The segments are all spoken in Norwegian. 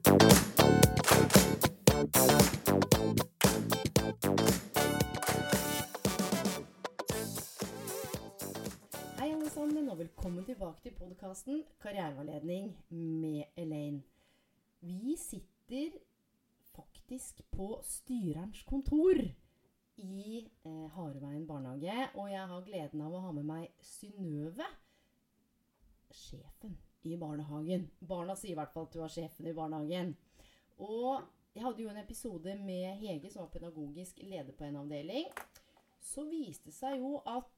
Hei alle sammen, og velkommen tilbake til podkasten Karriereveiledning med Elaine. Vi sitter faktisk på styrerens kontor i eh, Hareveien barnehage, og jeg har gleden av å ha med meg Synnøve, sjefen i barnehagen. Barna sier i hvert fall at du er sjefen i barnehagen. Og jeg hadde jo en episode med Hege, som var pedagogisk leder på en avdeling. Så viste det seg jo at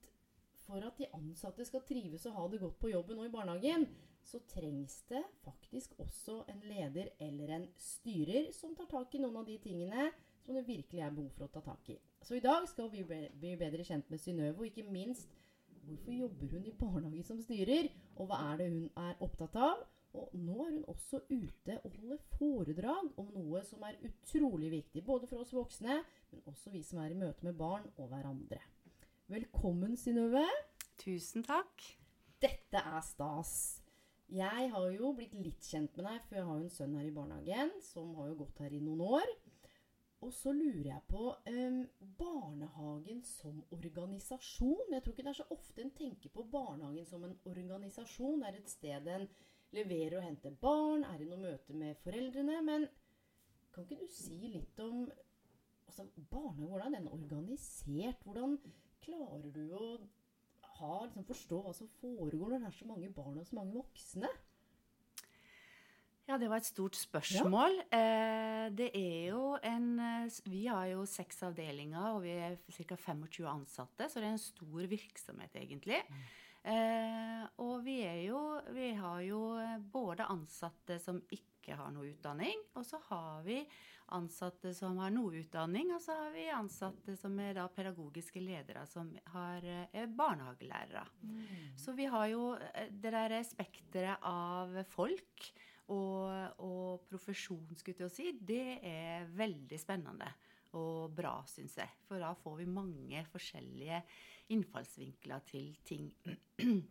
for at de ansatte skal trives og ha det godt på jobben og i barnehagen, så trengs det faktisk også en leder eller en styrer som tar tak i noen av de tingene som det virkelig er behov for å ta tak i. Så i dag skal vi bli bedre kjent med Synnøve, og ikke minst hvorfor jobber hun i barnehage som styrer, og hva er det hun er opptatt av? Og nå er hun også ute og holder foredrag om noe som er utrolig viktig, både for oss voksne, men også vi som er i møte med barn og hverandre. Velkommen, Synnøve. Tusen takk. Dette er stas. Jeg har jo blitt litt kjent med deg, for jeg har jo en sønn her i barnehagen som har jo gått her i noen år. Og så lurer jeg på em, barnehagen som organisasjon. Jeg tror ikke det er så ofte en tenker på barnehagen som en organisasjon. Det er et sted en leverer og henter barn, er i noe møte med foreldrene. Men kan ikke du si litt om altså, barnehagen? Hvordan er den organisert? Hvordan klarer du å ha, liksom, forstå hva som foregår når det er så mange barn og så mange voksne? Ja, det var et stort spørsmål. Ja. det er jo en eh, Vi har jo seks avdelinger, og vi er ca. 25 ansatte, så det er en stor virksomhet, egentlig. Mm. og vi er jo Vi har jo eh, både ansatte som ikke har noe utdanning, og så har vi ansatte som har noe utdanning, og så har vi ansatte som er da pedagogiske ledere, som har, eh, er barnehagelærere. Så vi har jo eh, det der spekteret av folk og, og profesjon, skulle jeg si, det er veldig spennende og bra, syns jeg. For da får vi mange forskjellige innfallsvinkler til ting.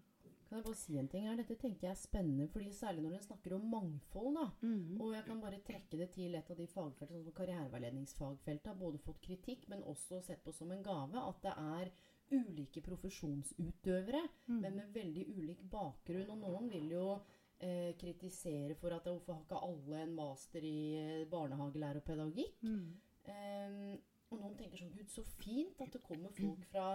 Kan jeg bare si en ting her? Dette tenker jeg er spennende, fordi særlig når en snakker om mangfold. da. Mm. Og jeg kan bare trekke det til et av de fagfeltene, sånn som karriereveiledningsfagfeltet, har både fått kritikk, men også sett på som en gave, at det er ulike profesjonsutøvere, Mm. men med veldig ulik bakgrunn. Og noen vil jo eh, kritisere for at hvorfor har ikke alle en master i eh, barnehagelære og pedagogikk? Mm. Ehm, og noen tenker sånn Gud, så fint at det kommer folk fra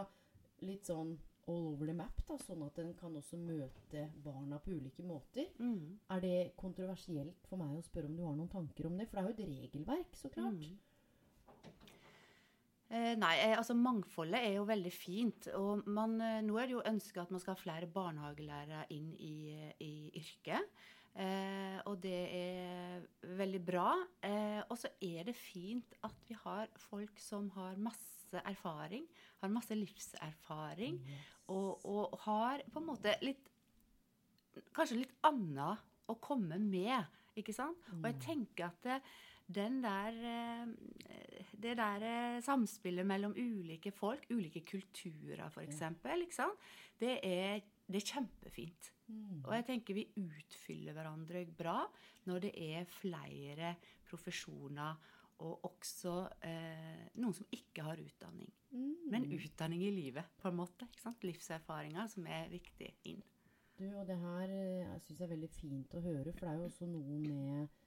litt sånn all over the map, da, sånn at en kan også møte barna på ulike måter. Mm. Er det kontroversielt for meg å spørre om du har noen tanker om det? For det er jo et regelverk, så klart. Mm. Eh, nei, eh, altså mangfoldet er jo veldig fint. Og man, eh, nå er det jo ønsket at man skal ha flere barnehagelærere inn i, i yrket. Eh, og det er veldig bra. Eh, og så er det fint at vi har folk som har masse erfaring, har masse livserfaring, og, og har på en måte litt Kanskje litt annet å komme med, ikke sant? Og jeg tenker at det, den der eh, Det der eh, samspillet mellom ulike folk, ulike kulturer f.eks., ja. Det er, det er kjempefint. Mm. Og jeg tenker vi utfyller hverandre bra når det er flere profesjoner og også eh, noen som ikke har utdanning. Mm. Men utdanning i livet, på en måte. ikke sant? Livserfaringer som er viktig inn. Du, og det her syns jeg er veldig fint å høre, for det er jo også noe med eh,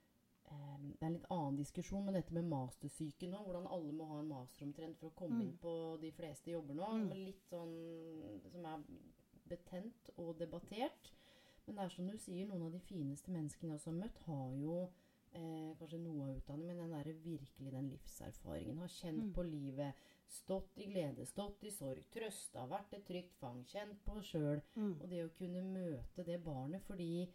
Det er en litt annen diskusjon, men dette med mastersyke nå, hvordan alle må ha en master omtrent for å komme Mm. inn på de fleste jobber nå, Mm. litt sånn som er betent og debattert. Men det er som du sier, noen av de fineste menneskene jeg også har møtt, har jo eh, kanskje noe av utdanning, men den der, virkelig den livserfaringen. Har kjent Mm. på livet Stått i glede, stått i sorg, trøsta, vært et trygt fang, kjent på sjøl. Mm. Og det å kunne møte det barnet fordi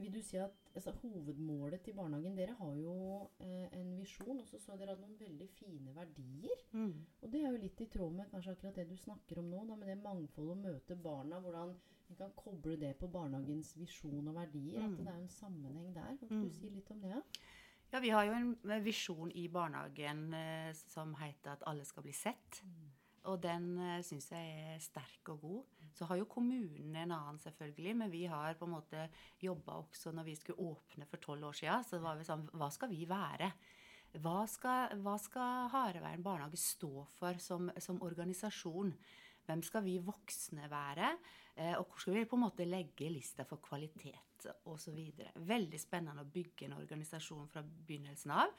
Vil du si at altså, hovedmålet til barnehagen Dere har jo eh, en visjon, og så så dere hadde noen veldig fine verdier. Mm. Og det er jo litt i tråd med kanskje akkurat det du snakker om nå, da, med det mangfoldet å møte barna. Hvordan en kan koble det på barnehagens visjon og verdier. At Mm. det er en sammenheng der. Kan Mm. du si litt om det? Ja? Ja, vi har jo en visjon i barnehagen eh, som heter at alle skal bli sett. Og den eh, syns jeg er sterk og god. Så har jo kommunen en annen, selvfølgelig, men vi har på en måte jobba også når vi skulle åpne for tolv år siden. Så var vi sånn Hva skal vi være? Hva skal, hva skal Hareveien barnehage stå for som, som organisasjon? Hvem skal vi voksne være? Eh, og hvor skal vi på en måte legge lista for kvalitet osv. Veldig spennende å bygge en organisasjon fra begynnelsen av.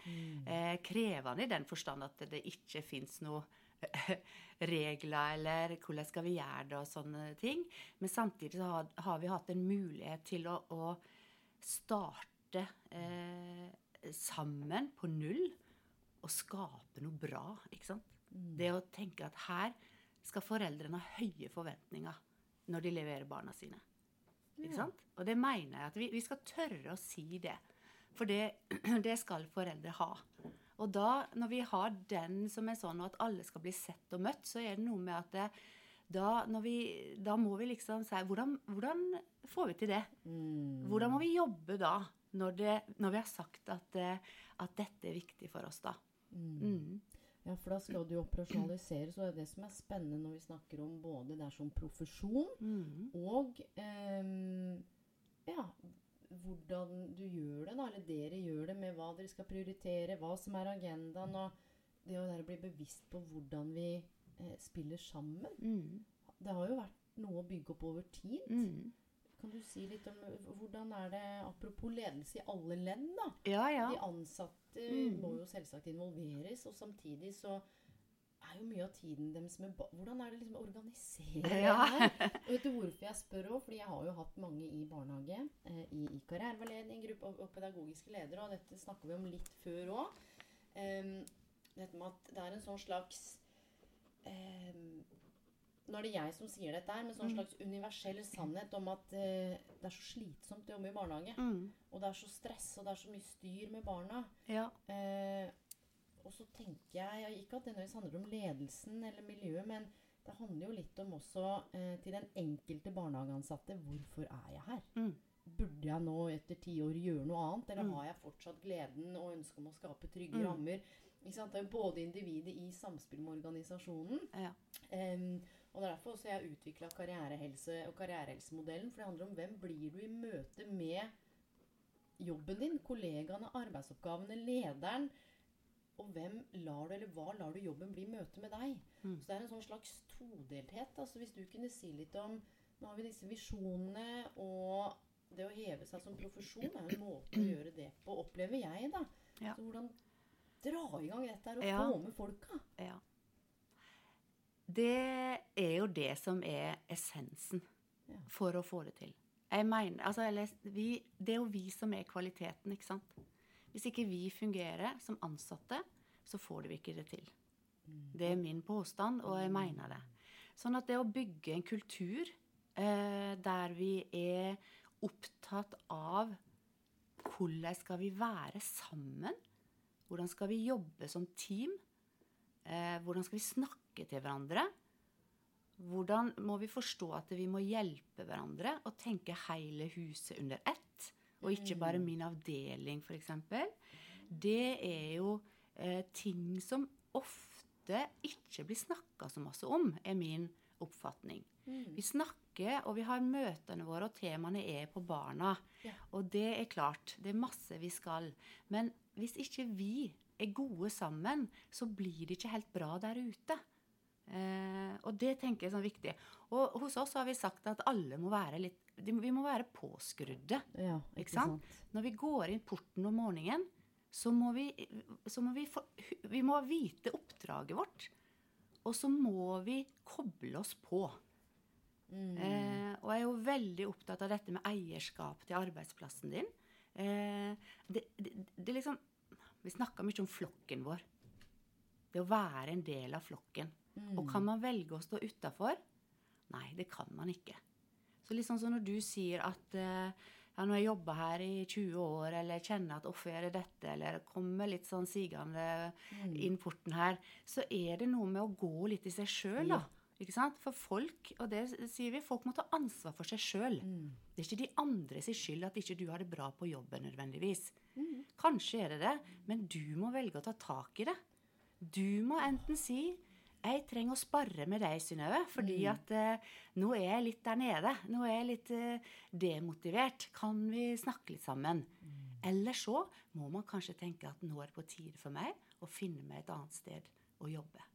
Eh, krevende i den forstand at det ikke fins noe regler eller hvordan skal vi gjøre det og sånne ting. Men samtidig så har, har vi hatt en mulighet til å, å starte eh, sammen på null og skape noe bra. ikke sant? Det å tenke at her skal foreldrene ha høye forventninger når de leverer barna sine. Ikke sant? Og det mener jeg at vi, vi skal tørre å si det. For det, det skal foreldre ha. Og da, når vi har den som er sånn at alle skal bli sett og møtt, så er det noe med at det, da, når vi, da må vi liksom si hvordan, hvordan får vi til det? Hvordan må vi jobbe da, når, det, når vi har sagt at, eh, at dette er viktig for oss, da? Mm. Ja, for da skal du jo operasjonalisere, så er det det som er spennende når vi snakker om både det er som profesjon Mm. og eh, ja, hvordan du gjør det, da, eller dere gjør det med hva dere skal prioritere, hva som er agendaen, og det å bli bevisst på hvordan vi eh, spiller sammen. Mm. Det har jo vært noe å bygge opp over tid. Mm. Kan du si litt om eh, hvordan er det, apropos ledelse i alle ledd, da? Ja, ja. De ansatte Mm. må jo selvsagt involveres, og samtidig så er jo mye av tiden deres med barn Hvordan er det liksom å organisere Ja. det her? Og vet du hvorfor jeg spør òg? Fordi jeg har jo hatt mange i barnehage, eh, i, i karriereveiledning, gruppe og, og pedagogiske ledere, og dette snakker vi om litt før òg. dette med at det er en sånn slags em, Nå er det jeg som sier dette her, men sånn Mm. slags universell sannhet om at eh, det er så slitsomt å jobbe i barnehage. Mm. Og det er så stress, og det er så mye styr med barna. ja. Eh, og så tenker jeg Ikke at det nødvendigvis handler om ledelsen eller miljøet, men det handler jo litt om også eh, til den enkelte barnehageansatte Hvorfor er jeg her? Mm. Burde jeg nå etter ti år gjøre noe annet, eller Mm. har jeg fortsatt gleden og ønsket om å skape trygge Mm. rammer? Ikke sant? Det er jo både individet i samspill med organisasjonen. ja. Um, og det er derfor også jeg utvikla karrierehelse og karrierehelsemodellen. For det handler om hvem blir du i møte med jobben din, kollegaene, arbeidsoppgavene, lederen. Og hvem lar du, eller hva lar du jobben bli møte med deg? Mm. Så det er en sånn slags todelthet. Altså hvis du kunne si litt om Nå har vi disse visjonene, og det å heve seg som profesjon er jo en måte å gjøre det på, opplever jeg, da. Ja. Så hvordan dra i gang dette her og Ja. få med folka? Ja. Det er jo det som er essensen Ja. for å få det til. Jeg mener, altså, eller, vi, det er jo vi som er kvaliteten, ikke sant? Hvis ikke vi fungerer som ansatte, så får vi ikke det til. Det er min påstand, og jeg mener det. Sånn at det å bygge en kultur eh, der vi er opptatt av hvordan skal vi være sammen, hvordan skal vi jobbe som team, eh, hvordan skal vi snakke til hverandre, hvordan må vi forstå at vi må hjelpe hverandre og tenke hele huset under ett, og ikke bare min avdeling, f.eks. Det er jo eh, ting som ofte ikke blir snakka så masse om, er min oppfatning. Vi snakker, og vi har møtene våre, og temaene er på barna. Ja. Og det er klart, det er masse vi skal. Men hvis ikke vi er gode sammen, så blir det ikke helt bra der ute. Eh, og det tenker jeg er sånn viktig. Og hos oss har vi sagt at alle må være litt Vi må være påskrudde. Ja, Ikke sant? Når vi går inn porten om morgenen, så må vi, så må vi, få, vi må vite oppdraget vårt. Og så må vi koble oss på. Mm. Eh, og jeg er jo veldig opptatt av dette med eierskap til arbeidsplassen din. Eh, det, det, det liksom Vi snakker mye om flokken vår. Det å være en del av flokken. Og kan man velge å stå utafor? Nei, det kan man ikke. Så litt sånn som når du sier at eh, ja, når jeg jobber her i 20 år, eller kjenner at 'hvorfor gjør jeg dette', eller kommer litt sånn sigende inn porten her, så er det noe med å gå litt i seg sjøl, da. Ikke sant? For folk, og det sier vi, folk må ta ansvar for seg sjøl. Det er ikke de andre sin skyld at ikke du har det bra på jobben nødvendigvis. Kanskje er det det, men du må velge å ta tak i det. Du må enten si jeg trenger å spare med deg, Synnøve, fordi at eh, nå er jeg litt der nede. Nå er jeg litt eh, demotivert. Kan vi snakke litt sammen? Eller så må man kanskje tenke at nå er det på tide for meg å finne meg et annet sted å jobbe.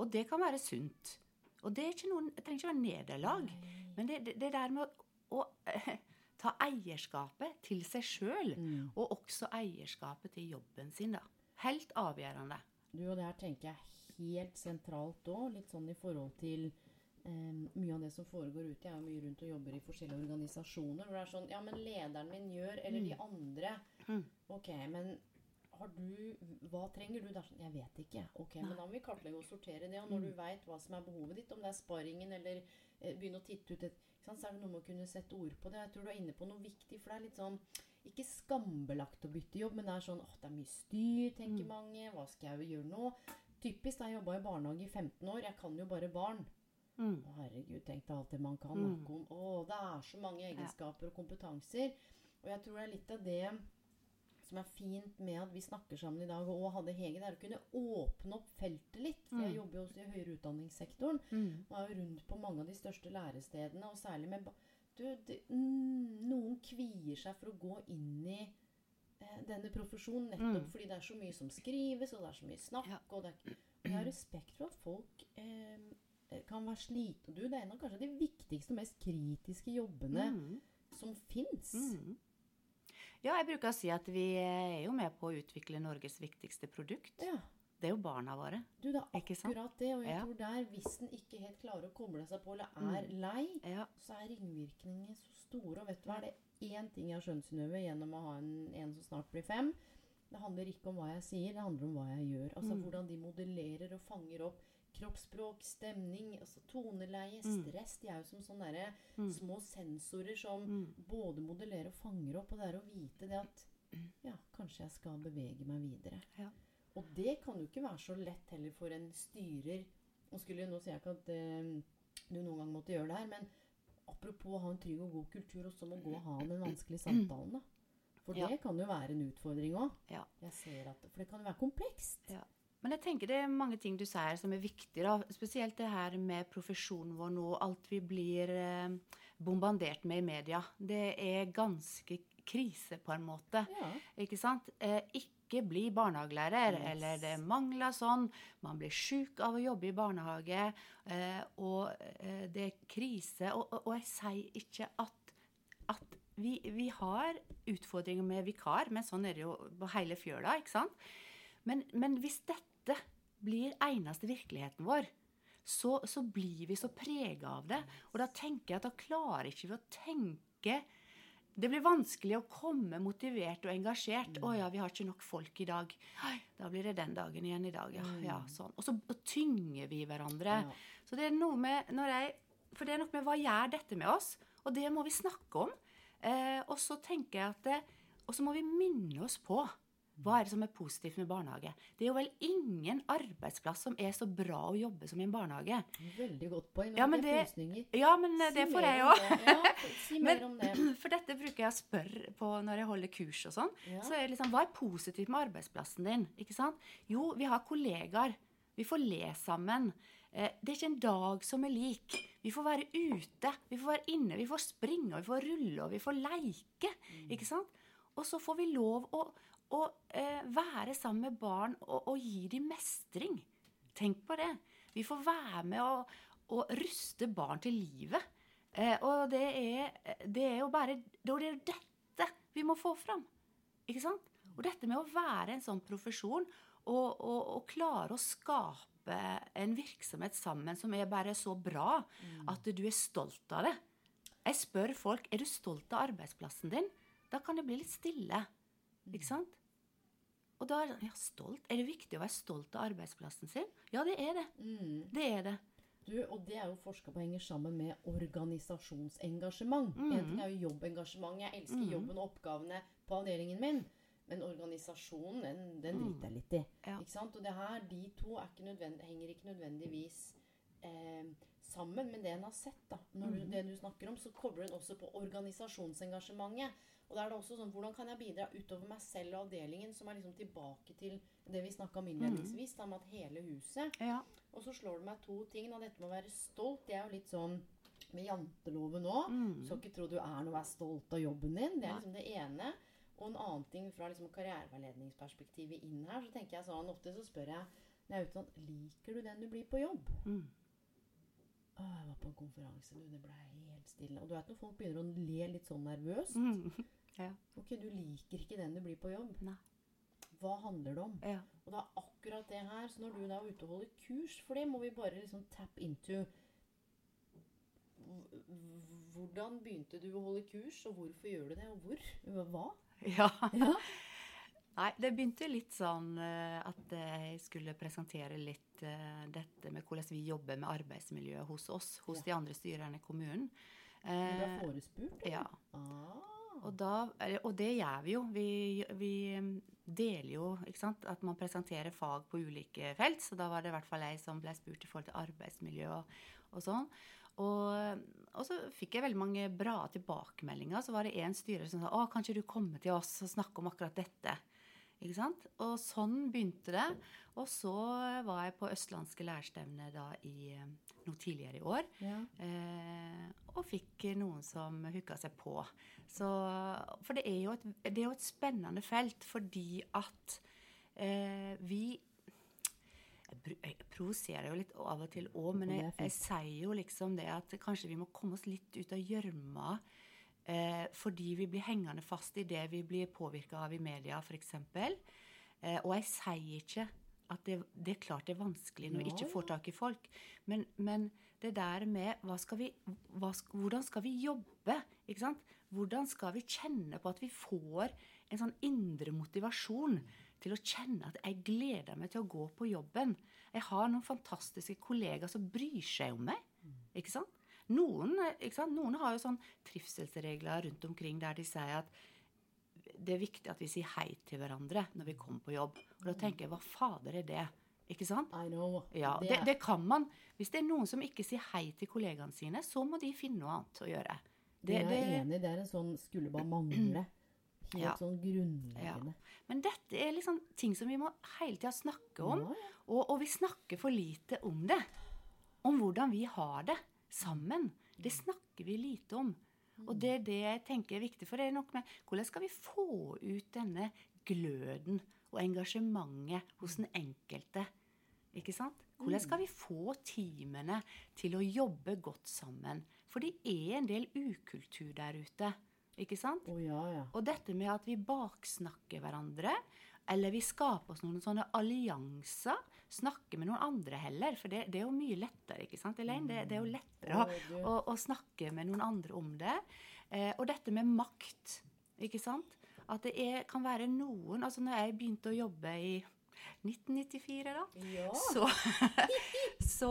Og det kan være sunt. Og det, er ikke noen, det trenger ikke være nederlag. Men det, det, det der med å, å eh, ta eierskapet til seg sjøl, og også eierskapet til jobben sin, da. Helt avgjørende. Du, og det her tenker jeg helt sentralt òg, litt sånn i forhold til eh, mye av det som foregår ute. Jeg er mye rundt og jobber i forskjellige organisasjoner hvor det er sånn Ja, men lederen min gjør Eller de andre. Ok, men har du Hva trenger du? Det er sånn Jeg vet ikke. Ok, men da må vi kartlegge og sortere det. Og når du veit hva som er behovet ditt, om det er sparringen eller eh, begynne å titte ut et sant, Så er det noe med å kunne sette ord på det. Jeg tror du er inne på noe viktig, for det er litt sånn ikke skambelagt å bytte jobb, men det er sånn åh, det er mye styr, tenker mange. Hva skal jeg gjøre nå? Typisk jeg jobba i barnehage i 15 år. Jeg kan jo bare barn. Mm. Å, herregud, tenk deg alt det man kan Mm. om. Å, det er så mange egenskaper og kompetanser. Og jeg tror det er litt av det som er fint med at vi snakker sammen i dag, og hadde Hege, det er å kunne åpne opp feltet litt. For jeg jobber jo også i høyere utdanningssektoren. Og er jo rundt på mange av de største lærestedene, og særlig med du, det, mm, Noen kvier seg for å gå inn i denne profesjonen nettopp fordi det er så mye som skrives, og det er så mye snakk. Ja. Og, det er, og jeg har respekt for at folk eh, kan være slitne. Du, det er en av kanskje de viktigste og mest kritiske jobbene som fins. Ja, jeg bruker å si at vi er jo med på å utvikle Norges viktigste produkt. Ja. Det er jo barna våre. Du, det er akkurat det. Og jeg Ja. tror der, hvis en ikke helt klarer å koble seg på, eller er lei, Ja. så er ringvirkningene så store. Og vet du hva, er det én ting jeg har skjønt, Synnøve, gjennom å ha en, en som snart blir fem Det handler ikke om hva jeg sier, det handler om hva jeg gjør. Altså hvordan de modellerer og fanger opp kroppsspråk, stemning, altså toneleie, stress. De er jo som sånne derre små sensorer som både modellerer og fanger opp. Og det er å vite det at ja, kanskje jeg skal bevege meg videre. Ja. Og det kan jo ikke være så lett heller for en styrer Og skulle Nå sier jeg ikke at eh, du noen gang måtte gjøre det her, men apropos å ha en trygg og god kultur, og så må gå og ha den vanskelige samtalen, da. For Ja. det kan jo være en utfordring òg. Ja. For det kan jo være komplekst. Ja. Men jeg tenker det er mange ting du sier som er viktig. da. Spesielt det her med profesjonen vår nå. Alt vi blir eh, bombardert med i media. Det er ganske krise, på en måte. Ja. Ikke sant? Eh, ikke bli barnehagelærer, eller det mangler sånn. Man blir sjuk av å jobbe i barnehage, eh, og eh, det er krise. Og, og, og jeg sier ikke at, at vi, vi har utfordringer med vikar, men sånn er det jo på hele fjøla, ikke sant? Men, men hvis dette blir eneste virkeligheten vår, så, så blir vi så prega av det. Og da tenker jeg at da klarer ikke vi å tenke Det blir vanskelig å komme motivert og engasjert. 'Å ja, vi har ikke nok folk i dag.' Da blir det den dagen igjen i dag, ja. ja sånn. Og så tynger vi hverandre. Så det er noe med når jeg, For det er noe med hva gjør dette med oss? Og det må vi snakke om. Eh, og så tenker jeg at det, Og så må vi minne oss på hva er det som er positivt med barnehage. Det er jo vel ingen arbeidsplass som er så bra å jobbe som i en barnehage. Veldig godt poeng. Ja, men det, ja, men eh, Si det får jeg jo. òg. Ja, si mer om det. For dette bruker jeg å spørre på når jeg holder kurs og sånn. Ja. Så er det liksom, Hva er positivt med arbeidsplassen din? Ikke sant? Jo, vi har kollegaer. Vi får le sammen. Eh, det er ikke en dag som er lik. Vi får være ute, vi får være inne, vi får springe, og vi får rulle, og vi får leike. Mm. Ikke sant? Og så får vi lov å, å eh, være sammen med barn og, og gi dem mestring. Tenk på det. Vi får være med og, og ruste barn til livet. Eh, og det er, det er jo bare Det er jo dette vi må få fram. Ikke sant? Og dette med å være en sånn profesjon og, og, klare å skape en virksomhet sammen som er bare så bra at du er stolt av det. Jeg spør folk er du stolt av arbeidsplassen din. Da kan det bli litt stille. Ikke sant? Og da er det sånn, ja, stolt. Er det viktig å være stolt av arbeidsplassen sin? Ja, det er det. Mm. Det er det. Du, og det er jo forska på henger sammen med organisasjonsengasjement. Mm. En ting er jo jobbengasjement. Jeg elsker jobben og oppgavene på avdelingen min. Men organisasjonen, den, den driter jeg litt i. Mm. Ja. Ikke sant? Og det her, de to ikke henger ikke nødvendigvis eh, sammen. Men det en har sett, da, når Mm. du, det du snakker om, så kobler den også på organisasjonsengasjementet. Og da er det også sånn, Hvordan kan jeg bidra utover meg selv og avdelingen, som er liksom tilbake til det vi snakka om innledningsvis, da med at hele huset Ja. og så slår det meg to ting. Da. Dette med å være stolt. Det er jo litt sånn med janteloven òg. Mm. Skal ikke tro du er noe å være stolt av jobben din. Det er liksom det ene. Og en annen ting fra liksom karriereveiledningsperspektivet inn her, så tenker jeg sånn Ofte så spør jeg når jeg er ute sånn Liker du den du blir på jobb? Mm. Å, jeg var på en konferanse, du. Det ble helt stille. Og du vet når folk begynner å le litt sånn nervøst. Mm. Ja. Ok, du liker ikke den du blir på jobb. Nei. Hva handler det om? Ja. Og det er akkurat det her. Så når du da er ute og holder kurs, for det må vi bare liksom tap into Hvordan begynte du å holde kurs, og hvorfor gjør du det, og hvor? Hva? ja. Ja. Nei, det begynte litt sånn eh, at jeg skulle presentere litt eh, dette med hvordan vi jobber med arbeidsmiljøet hos oss, hos Ja. de andre styrerne i kommunen. Du ble Eh, forespurt? ja. Ah. Og, da, og, det gjør vi jo. Vi, vi um, deler jo ikke sant, at man presenterer fag på ulike felt. Så da var det i hvert fall jeg som ble spurt i forhold til arbeidsmiljø og, og sånn. Og, og, så fikk jeg veldig mange bra tilbakemeldinger. Så var det en styrer som sa å, kanskje du kommer til oss og snakker om akkurat dette? Ikke sant? Og sånn begynte det. Og så var jeg på østlandske lærerstevne da i 2014 noe tidligere i år. Ja. Eh, og fikk noen som hooka seg på. Så, for det er, jo et, det er jo et spennende felt fordi at eh, vi jeg, jeg provoserer jo litt av og til òg, men jeg, jeg, sier jo liksom det at kanskje vi må komme oss litt ut av gjørma. Eh, fordi vi blir hengende fast i det vi blir påvirka av i media, f.eks. Eh, og jeg sier ikke at det, det er klart det er vanskelig når vi ikke får tak i folk. Men, men det der med skal vi, hva, hvordan skal vi jobbe? Ikke sant? Hvordan skal vi kjenne på at vi får en sånn indre motivasjon til å kjenne at jeg gleder meg til å gå på jobben? Jeg har noen fantastiske kollegaer som bryr seg om meg. Ikke sant? Noen, ikke sant? Noen har jo sånn trivselsregler rundt omkring der de sier at det er viktig at vi sier hei til hverandre når vi kommer på jobb. Og da tenker jeg, hva fader er det? Ikke sant? I know. Ja, Det det, kan man. Hvis det er noen som ikke sier hei til kollegaene sine, så må de finne noe annet å gjøre. Det, jeg er enig. Det er en sånn skulle bare mangle. Helt Ja. sånn grunnleggende. men dette er liksom ting som vi må hele tida snakke om. Ja, ja. Og, og vi snakker for lite om det. Om hvordan vi har det sammen. Det snakker vi lite om. Og det er det jeg tenker er viktig. For det er nok med hvordan skal vi få ut denne gløden og engasjementet hos den enkelte? Ikke sant? Hvordan skal vi få teamene til å jobbe godt sammen? For det er en del ukultur der ute. Ikke sant? Oh, ja, ja. Og dette med at vi baksnakker hverandre, eller vi skaper oss noen sånne allianser, snakker med noen andre heller, for det, det er jo mye lettere, ikke sant, Elaine? Det, det er jo lettere å, Å, å, å snakke med noen andre om det. Eh, og dette med makt, ikke sant? At det er, kan være noen Altså når jeg begynte å jobbe i 1994, da, Ja. så, så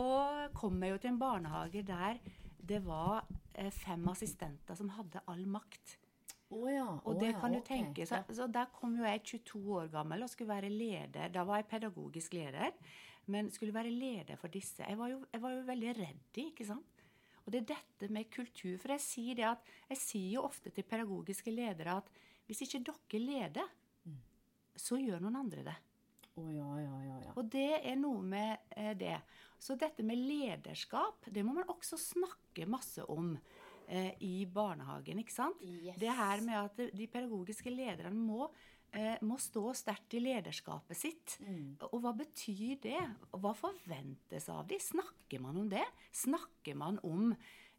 kom jeg jo til en barnehage der det var eh, fem assistenter som hadde all makt. Å ja. Og det det ja, kan du ok. tenke. Så, så der kom jo jeg 22 år gammel og skulle være leder. Da var jeg pedagogisk leder, men skulle være leder for disse. Jeg var jo, jeg var jo veldig redd, ikke sant? Og det er dette med kultur. For jeg sier, det at, jeg sier jo ofte til pedagogiske ledere at hvis ikke dere leder, Mm. så gjør noen andre det. Oh, ja, ja, ja. ja. Og det er noe med eh, det. Så dette med lederskap, det må man også snakke masse om eh, i barnehagen, ikke sant? Yes. Det her med at de pedagogiske lederne må, eh, må stå sterkt i lederskapet sitt. Mm. Og hva betyr det? Hva forventes av dem? Snakker man om det? Snakker man om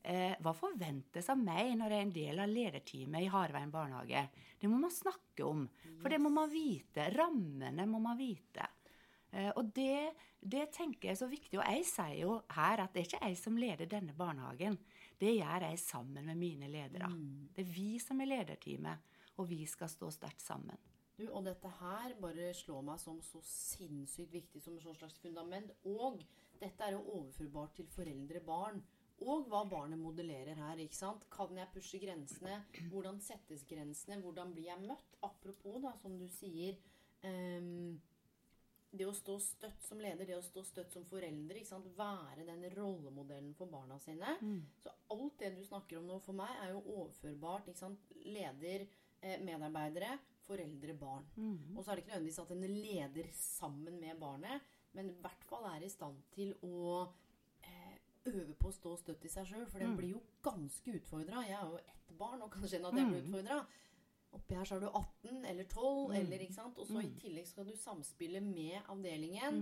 eh, hva forventes av meg når jeg er en del av lederteamet i Harveien barnehage? Det må man snakke om, for det må man vite. Rammene må man vite. Eh, og det, det tenker jeg er så viktig. Og jeg sier jo her at det er ikke jeg som leder denne barnehagen. Det gjør jeg sammen med mine ledere. Det er vi som er lederteamet, og vi skal stå sterkt sammen. Du, og dette her bare slår meg som så sinnssykt viktig som et sånt slags fundament. Og dette er jo overførbart til foreldre-barn. Og hva barnet modellerer her. ikke sant? Kan jeg pushe grensene? Hvordan settes grensene? Hvordan blir jeg møtt? Apropos, da, som du sier ehm, Det å stå støtt som leder, det å stå støtt som foreldre. Være den rollemodellen for barna sine. Så alt det du snakker om nå for meg, er jo overførbart. Leder, eh, medarbeidere, foreldre, barn. Og så er det ikke nødvendigvis at en leder sammen med barnet, men i hvert fall er i stand til å eh, øve på å stå støtt i seg sjøl. For den blir jo ganske utfordra. Jeg er jo ett barn og kan skjønne at jeg blir utfordra. Oppi her så er du 18 eller 12, eller, ikke sant? og så i tillegg skal du samspille med avdelingen.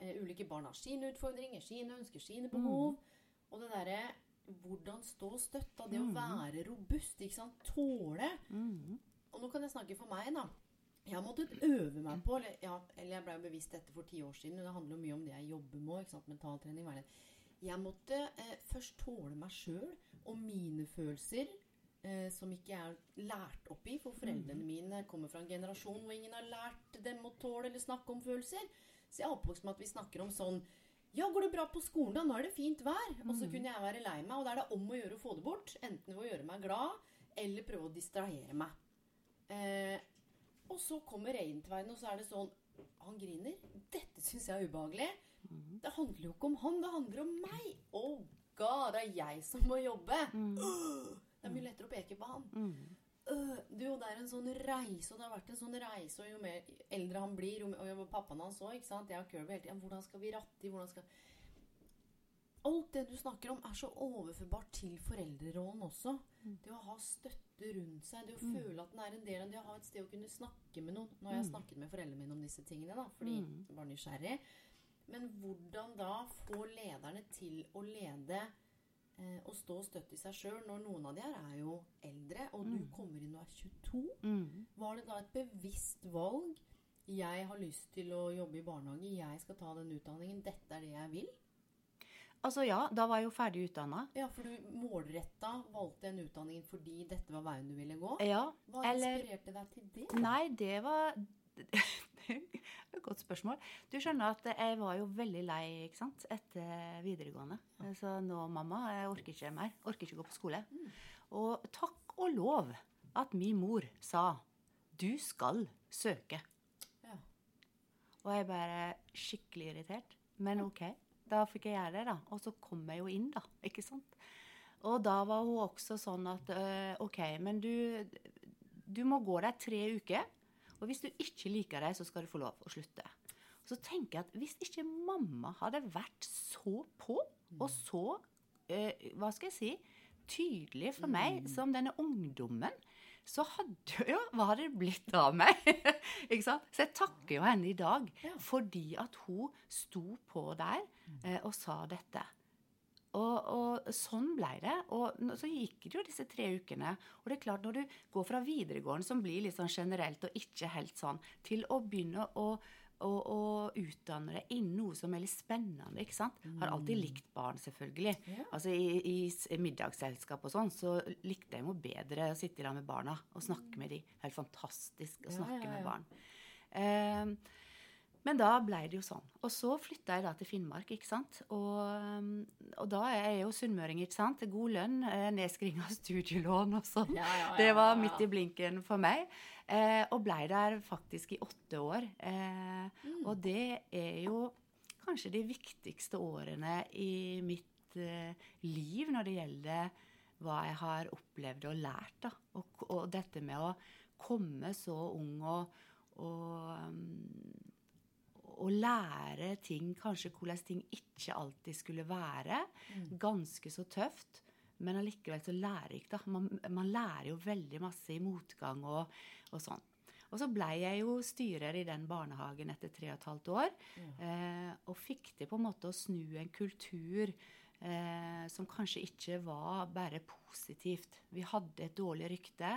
Eh, ulike barn har sine utfordringer, sine ønsker, sine behov. Og det derre hvordan stå støtt, av Det å være robust, ikke sant. Tåle. Og nå kan jeg snakke for meg, da. Jeg har måttet øve meg på Eller, ja, eller jeg ble jo bevisst dette for ti år siden. men Det handler jo mye om det jeg jobber med. ikke sant, Mentaltrening. Jeg måtte eh, først tåle meg sjøl og mine følelser. Eh, som ikke er lært opp i. For foreldrene mine kommer fra en generasjon hvor ingen har lært dem å tåle eller snakke om følelser. Så jeg er oppvokst med at vi snakker om sånn Ja, går det bra på skolen, da? Nå er det fint vær. Og så kunne jeg være lei meg. Og da er det om å gjøre å få det bort. Enten ved å gjøre meg glad, eller prøve å distrahere meg. Eh, og så kommer Reintveien, og så er det sånn Han griner. Dette syns jeg er ubehagelig. Det handler jo ikke om han, det handler om meg. Oh god, det er jeg som må jobbe. Øh, det er mye lettere å peke på han. Øh, du, og det er en sånn reise, og det har vært en sånn reise, og jo mer eldre han blir, jo, og jo pappaen hans òg, ikke sant Jeg og Kirby hele tiden Hvordan skal vi ratte i? Hvordan skal Alt det du snakker om, er så overførbart til foreldrerollen også. Det å ha støtte rundt seg, det å føle at den er en del av det å ha et sted å kunne snakke med noen. Nå har jeg snakket med foreldrene mine om disse tingene, da, fordi jeg var nysgjerrig. Men hvordan da få lederne til å lede eh, å stå støtt i seg sjøl, når noen av de her er jo eldre, og du kommer inn og er 22? Var det da et bevisst valg? Jeg har lyst til å jobbe i barnehage, jeg skal ta den utdanningen, dette er det jeg vil? Altså ja, da var jeg jo ferdig utdanna. Ja, for du målretta valgte den utdanningen fordi dette var veien du ville gå? Ja, Hva eller inspirerte deg til det? Nei, det var godt spørsmål. Du skjønner at jeg var jo veldig lei ikke sant? etter videregående. Så nå, mamma, jeg orker ikke mer. Orker ikke gå på skole. Og takk og lov at min mor sa du skal søke. Ja. Og jeg bare skikkelig irritert. Men OK, da fikk jeg gjøre det, da. Og så kom jeg jo inn, da. Ikke sant? Og da var hun også sånn at øh, OK, men du, du må gå der tre uker. Og hvis du ikke liker dem, så skal du få lov å slutte. Så tenker jeg at hvis ikke mamma hadde vært så på, og så øh, Hva skal jeg si? Tydelig for meg som denne ungdommen, så hadde jo Hva hadde det blitt av meg? ikke sant? Så jeg takker jo henne i dag fordi at hun sto på der eh, og sa dette. Og, og sånn ble det. Og så gikk det jo disse tre ukene. Og det er klart, når du går fra videregående, som blir litt sånn generelt og ikke helt sånn, til å begynne å, å, å utdanne deg innen noe som er litt spennende, ikke sant. Har alltid likt barn, selvfølgelig. Ja. Altså i, i middagsselskap og sånn, så likte jeg jo bedre å sitte i lag med barna og snakke med dem. Helt fantastisk å snakke ja, med ja. barn. Eh, men da ble det jo sånn. Og så flytta jeg da til Finnmark, ikke sant. Og, um, og da er jeg jo sunnmøring, ikke sant. God lønn, eh, nedskriving av studielån og sånn. Ja, ja, ja, Det var midt i blinken for meg. Eh, og blei der faktisk i åtte år. Eh, Mm. Og det er jo kanskje de viktigste årene i mitt eh, liv når det gjelder hva jeg har opplevd og lært. da. Og, og dette med å komme så ung og, og um, å lære ting, kanskje hvordan ting ikke alltid skulle være. Ganske så tøft, men allikevel så lærerikt. da. Man, man lærer jo veldig masse i motgang og, og sånn. Og så blei jeg jo styrer i den barnehagen etter tre og et halvt år. Eh, og fikk til på en måte å snu en kultur eh, som kanskje ikke var bare positivt. Vi hadde et dårlig rykte,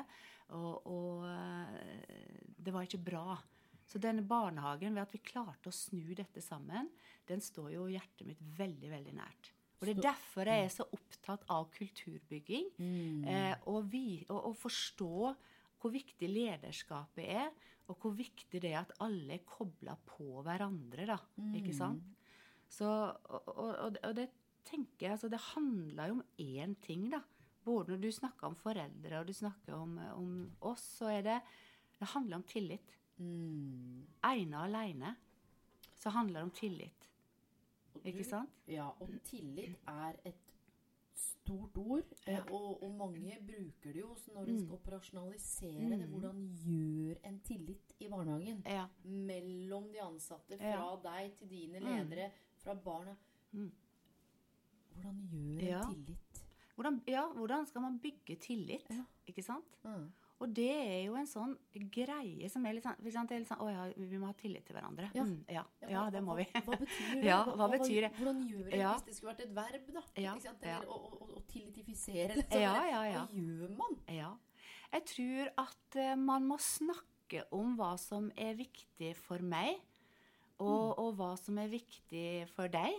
og, og eh, det var ikke bra. Så denne barnehagen, ved at vi klarte å snu dette sammen, den står jo hjertet mitt veldig, veldig nært. Og det er derfor jeg er så opptatt av kulturbygging. Eh, og, vi, og, og forstå hvor viktig lederskapet er, og hvor viktig det er at alle er kobla på hverandre. da, ikke sant? Så, og, og, og det tenker jeg, altså det handler jo om én ting, da. Både når du snakker om foreldre og du snakker om, om oss, så er det Det handler om tillit. Mm. Ene aleine så handler det om tillit. Ikke sant? Ja, og tillit er et stort ord, Ja. og, og mange bruker det jo også når Mm. de skal operasjonalisere det. Hvordan gjør en tillit i barnehagen? Ja. Mellom de ansatte, fra Ja. deg til dine Mm. ledere, fra barna. Mm. Hvordan gjør en tillit? Hvordan, ja, hvordan skal man bygge tillit? Ikke sant? Mm. Og det er jo en sånn greie som er litt sånn, er litt sånn Å ja, vi må ha tillit til hverandre. Ja. Mm, ja, Ja, det må vi. Hva betyr det? Ja, hva betyr det? Hvordan gjør det Ja. hvis det skulle vært et verb, da? Eller å, å, å liksom. Ja. Hva gjør man? Ja. Jeg tror at uh, man må snakke om hva som er viktig for meg, og, Mm. og hva som er viktig for deg.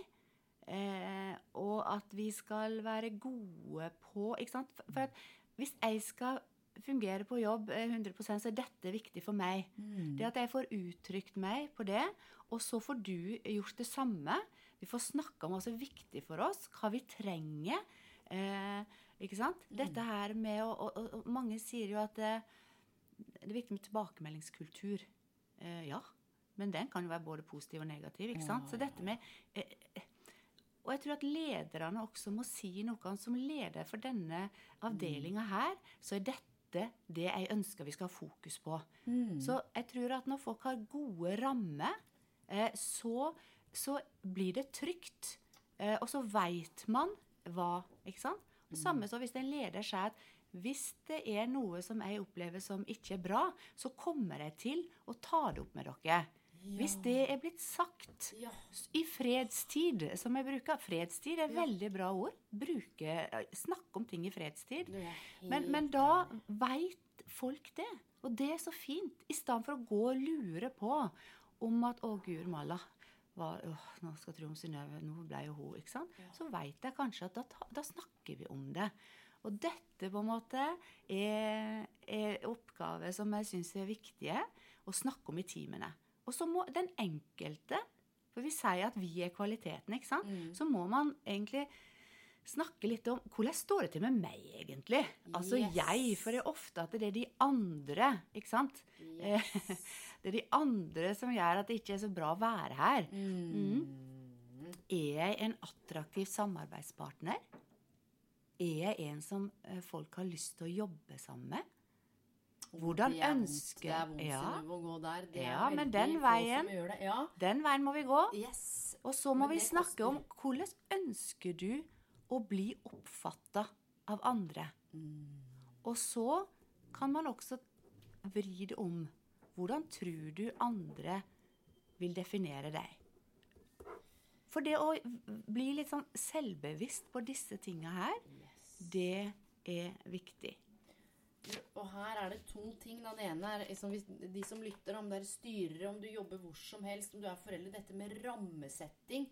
Eh, og at vi skal være gode på ikke sant? For, for at hvis jeg skal fungere på jobb eh, 100 så er dette viktig for meg. Mm. Det at jeg får uttrykt meg på det, og så får du gjort det samme. Vi får snakka om hva som er viktig for oss, hva vi trenger. Eh, ikke sant? Dette her med å og, og, og Mange sier jo at eh, det er viktig med tilbakemeldingskultur. Eh, ja, men den kan jo være både positiv og negativ. ikke sant? Så dette med eh, eh, og jeg tror at lederne også må si noe. om Som leder for denne avdelinga her, så er dette det jeg ønsker vi skal ha fokus på. Mm. Så jeg tror at når folk har gode rammer, eh, så, så blir det trygt. Eh, og så veit man hva. Ikke sant? Det samme så hvis en leder sier at hvis det er noe som jeg opplever som ikke er bra, så kommer jeg til å ta det opp med dere. Hvis det er blitt sagt Ja. i fredstid, som jeg bruker Fredstid er et Ja. veldig bra ord. Bruke, Snakke om ting i fredstid. Men, men da veit folk det. Og det er så fint. I stedet for å gå og lure på om at 'Å, gud malla'. Hva, åh, nå skal jeg tro om Synnøve, nå ble jo hun ikke sant? Så veit jeg kanskje at da, da snakker vi om det. Og dette på en måte er, er oppgaver som jeg syns er viktige å snakke om i teamene. Og så må den enkelte For vi sier at vi er kvaliteten, ikke sant? Så må man egentlig snakke litt om hvordan står det til med meg, egentlig? Altså Yes. jeg, for det er ofte at det er de andre, ikke sant? Yes. Det er de andre som gjør at det ikke er så bra å være her. Mm. Er jeg en attraktiv samarbeidspartner? Er jeg en som eh, folk har lyst til å jobbe sammen med? Hvordan Det er ønsker Det er vondt Ja. Å gå der. Det Ja, er men den veien-. Ja. Den veien må vi gå. Yes. Og så må Men vi snakke koster. om hvordan ønsker du å bli oppfatta av andre. Mm. Og så kan man også vri det om. Hvordan tror du andre vil definere deg? For det å bli litt sånn selvbevisst på disse tinga her, det er viktig. Og her er det to ting. Den ene er liksom, de som lytter, om det er styrere, om du jobber hvor som helst, om du er forelder. Dette med rammesetting.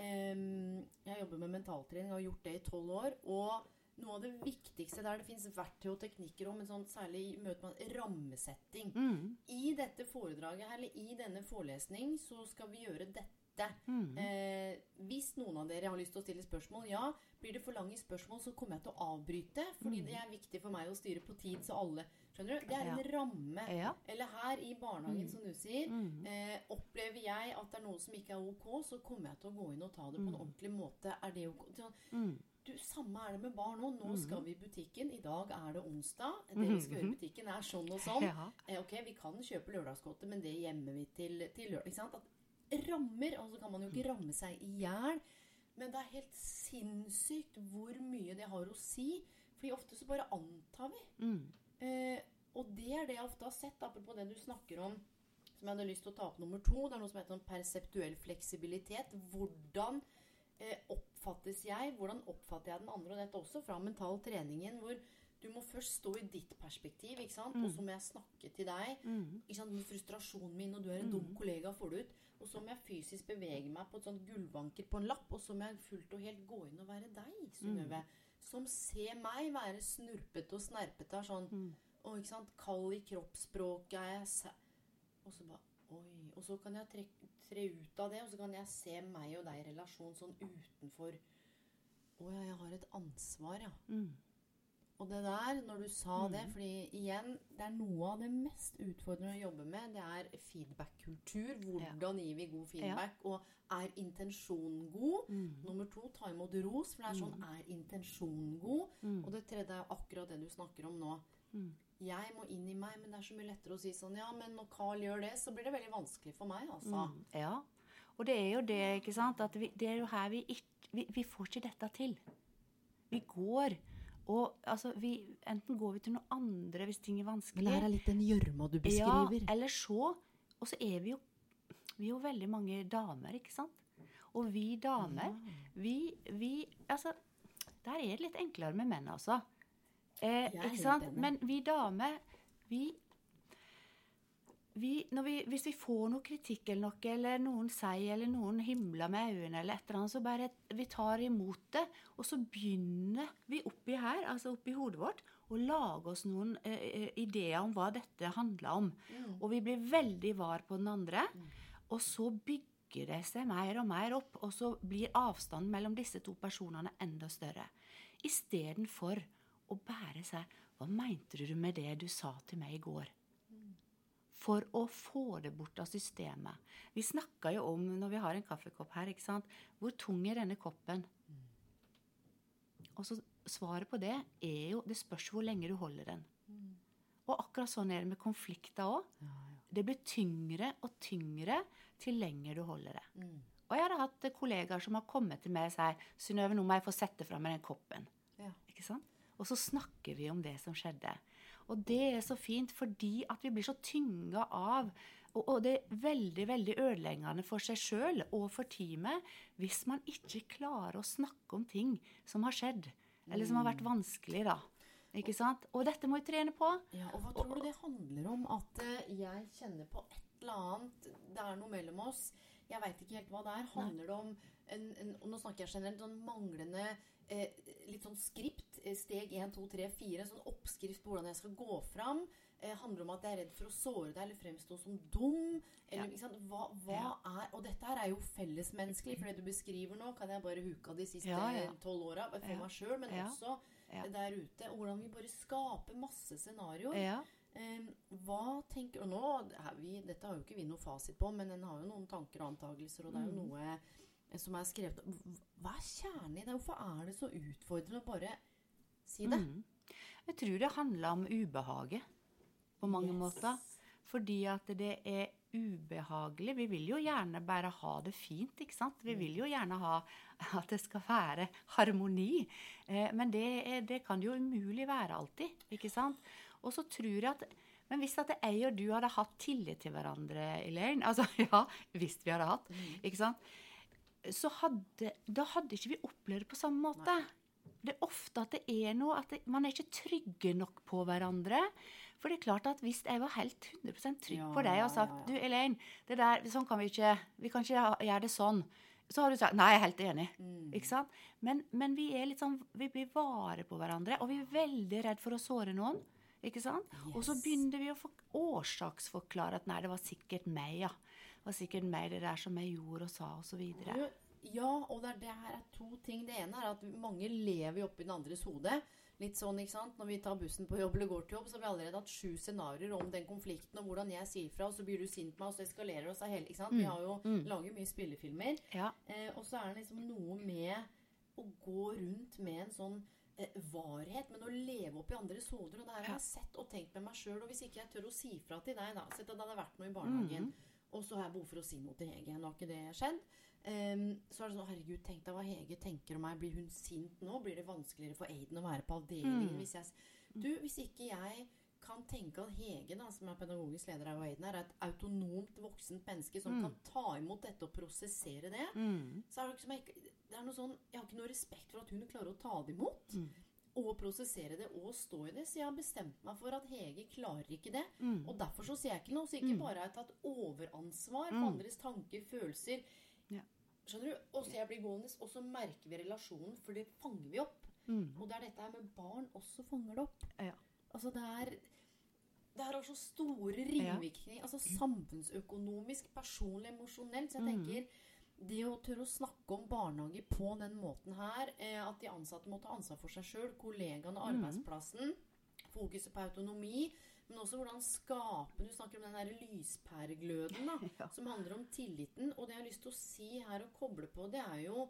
Ehm, jeg jobber med mentaltrening og har gjort det i tolv år. Og noe av det viktigste der det fins verktøy og teknikker om, men sånn særlig i møte med rammesetting. Mm. I dette foredraget, eller i denne forelesning, så skal vi gjøre dette. Mm. Eh, hvis noen av dere har lyst til å stille spørsmål, ja. Blir det for lange spørsmål, så kommer jeg til å avbryte. Fordi det er viktig for meg å styre på tid, så alle Skjønner du? Det er en ramme. Ja. Eller her i barnehagen, som du sier. Mm. Eh, opplever jeg at det er noe som ikke er ok, så kommer jeg til å gå inn og ta det på en ordentlig måte. Er det ok? Sånn, Mm. du, Samme er det med barn nå. Nå skal vi i butikken. I dag er det onsdag. Det vi skal gjøre i butikken, er sånn og sånn. Ja. Eh, ok, vi kan kjøpe lørdagsgodtet, men det gjemmer vi til, til lørdag. Ikke sant? At rammer, og så kan man jo ikke ramme seg i hjel. Men det er helt sinnssykt hvor mye det har å si. Fordi ofte så bare antar vi. Mm. Eh, og det er det jeg ofte har sett, apropos det du snakker om, som jeg hadde lyst til å ta opp nummer to. Det er noe som heter sånn perseptuell fleksibilitet. Hvordan eh, oppfattes jeg? Hvordan oppfatter jeg den andre? Og dette også fra mental treningen, hvor du må først stå i ditt perspektiv, ikke sant? og så må jeg snakke til deg. Mm. Ikke sant? Med frustrasjonen min, og du er en dum kollega, får du ut. Og så må jeg fysisk bevege meg på et sånt gulvanker på en lapp, og så må jeg fullt og helt gå inn og være deg, Synnøve. Som ser meg være snurpete og snerpete. er Sånn Og ikke sant, kald i kroppsspråket er jeg sæ... Og så bare Oi. Og så kan jeg tre, tre ut av det, og så kan jeg se meg og deg i relasjon sånn utenfor Å ja, jeg har et ansvar, ja. Mm. Og det der, når du sa det fordi igjen, det er noe av det mest utfordrende å jobbe med, det er feedback-kultur. Hvordan gir vi god feedback? Og er intensjonen god? Mm. Nummer to, ta imot ros. For det er sånn, er intensjonen god? Mm. Og det tredje er akkurat det du snakker om nå. Jeg må inn i meg, men det er så mye lettere å si sånn Ja, men når Carl gjør det, så blir det veldig vanskelig for meg, altså. Mm. Ja. Og det er jo det, ikke sant, at vi, det er jo her vi ikke vi, vi får ikke dette til. Vi går og altså, vi, Enten går vi til noe andre hvis ting er vanskelig. Men det her er litt den gjørma du beskriver. Ja, eller så Og så er vi jo Vi er jo veldig mange damer, ikke sant? Og vi damer, vi, vi Altså, der er det litt enklere med menn, altså. Eh, ikke sant? Men vi damer, vi vi, vi, hvis vi får noe kritikk eller noe, eller noen sier, eller noen himler med øynene, eller et eller annet, så bare vi tar imot det, og så begynner vi oppi her, altså oppi hodet vårt, å lage oss noen eh, ideer om hva dette handler om. Og vi blir veldig var på den andre, og så bygger det seg mer og mer opp, og så blir avstanden mellom disse to personene enda større. Istedenfor å bære seg Hva mente du med det du sa til meg i går? For å få det bort av systemet. Vi snakker jo om, når vi har en kaffekopp her, ikke sant? hvor tung er denne koppen? Og så Svaret på det er jo Det spørs hvor lenge du holder den. Og akkurat sånn er det med konflikter òg. Det blir tyngre og tyngre til lenger du holder det. Og jeg har hatt kollegaer som har kommet til meg og sagt 'Synnøve, nå må jeg få sette fra meg den koppen'. Ja. Ikke sant? Og så snakker vi om det som skjedde. Og det er så fint fordi at vi blir så tynga av og, og det er veldig veldig ødeleggende for seg sjøl og for teamet hvis man ikke klarer å snakke om ting som har skjedd, eller som har vært vanskelig, da. Ikke sant? Og dette må vi trene på. Ja, og hva tror du det handler om? At eh, jeg kjenner på et eller annet Det er noe mellom oss. Jeg veit ikke helt hva det er. Handler det om en, en, og Nå snakker jeg generelt sånn manglende eh, litt sånn skript. eh, Steg 1, 2, 3, 4. Sånn oppskrift på hvordan jeg skal gå fram. Eh, handler om at jeg er redd for å såre deg eller fremstå som dum. Eller, Ja. Hva, hva er Og dette her er jo fellesmenneskelig, for det du beskriver nå, kan jeg bare huke av de siste tolv ja. åra for Ja. meg sjøl, men Ja. også Ja. der ute. Og hvordan vi bare skaper masse scenarioer. Ja. Eh, hva tenker Og nå, vi, Dette har jo ikke vi noe fasit på, men en har jo noen tanker og antagelser, og det er jo noe eh, som er skrevet Hva er kjernen i det? Hvorfor er det så utfordrende å bare si det? Mm. Jeg tror det handler om ubehaget på mange Yes. måter. Fordi at det er ubehagelig. Vi vil jo gjerne bare ha det fint, ikke sant? Vi vil jo gjerne ha at det skal være harmoni. Eh, men det, er, det kan jo umulig være alltid, ikke sant? Og så tror jeg at men hvis at jeg og du hadde hatt tillit til hverandre, Elaine Altså ja, hvis vi hadde hatt, ikke sant? Så hadde, da hadde ikke vi opplevd det på samme måte. Det er ofte at det er noe at det, man er ikke trygge nok på hverandre. For det er klart at hvis jeg var helt 100 trygg Ja, på deg og sagt ja, ja. du Elaine, det der, sånn kan vi ikke Vi kan ikke gjøre det sånn. Så har du sagt nei, jeg er helt enig. Mm. Ikke sant? Men, men vi er litt sånn, vi blir vare på hverandre, og vi er veldig redd for å såre noen. Ikke sant? Og så begynner vi å for, årsaksforklare at nei, det var sikkert meg, ja. Var sikkert meg det der som jeg gjorde og sa, videre. Ja, og det, er, det her er to ting. Det ene er at mange lever jo oppi den andres hode. Litt sånn, ikke sant? Når vi tar bussen på jobb eller går til jobb, så har vi allerede hatt sju scenarioer om den konflikten og hvordan jeg sier fra, og så blir du sint på meg, og så eskalerer det seg hele ikke sant? Vi har jo lager mye spillefilmer. Ja. Eh, og så er det liksom noe med å gå rundt med en sånn eh, varhet, men å leve opp i andres hoder. Og det her har jeg sett og tenkt med meg sjøl. Og hvis ikke jeg tør å si fra til deg, da Sett at det hadde vært noe i barnehagen, og så har jeg behov for å si noe til Hege. Nå har ikke det skjedd. Um, så er det sånn Herregud, tenk deg hva Hege tenker om meg. Blir hun sint nå? Blir det vanskeligere for Aiden å være på avdelingen hvis jeg Du, hvis ikke jeg kan tenke at Hege, da, som er pedagogisk leder av Aiden, er et autonomt voksent menneske som kan ta imot dette og prosessere det, Mm. så er det, liksom, jeg, det er noe sånn Jeg har ikke noe respekt for at hun klarer å ta det imot. Og prosessere det og stå i det. Så jeg har bestemt meg for at Hege klarer ikke det. Og derfor så sier jeg ikke noe. Så ikke bare har jeg tatt overansvar for andres tanker, følelser. Ja. Skjønner du? Og så jeg blir gående, og så merker vi relasjonen, for det fanger vi opp. Og det er dette her med barn også fanger det opp. Ja. Altså det er har så store ringvirkninger. Altså samfunnsøkonomisk, personlig, emosjonelt. Så jeg Mm. tenker det å tørre å snakke om barnehage på den måten her, eh, at de ansatte må ta ansvar for seg sjøl, kollegaene, Mm. arbeidsplassen, fokuset på autonomi, men også hvordan skape Du snakker om den der lyspæregløden da, Ja. som handler om tilliten. Og det jeg har lyst til å si her og koble på, det er jo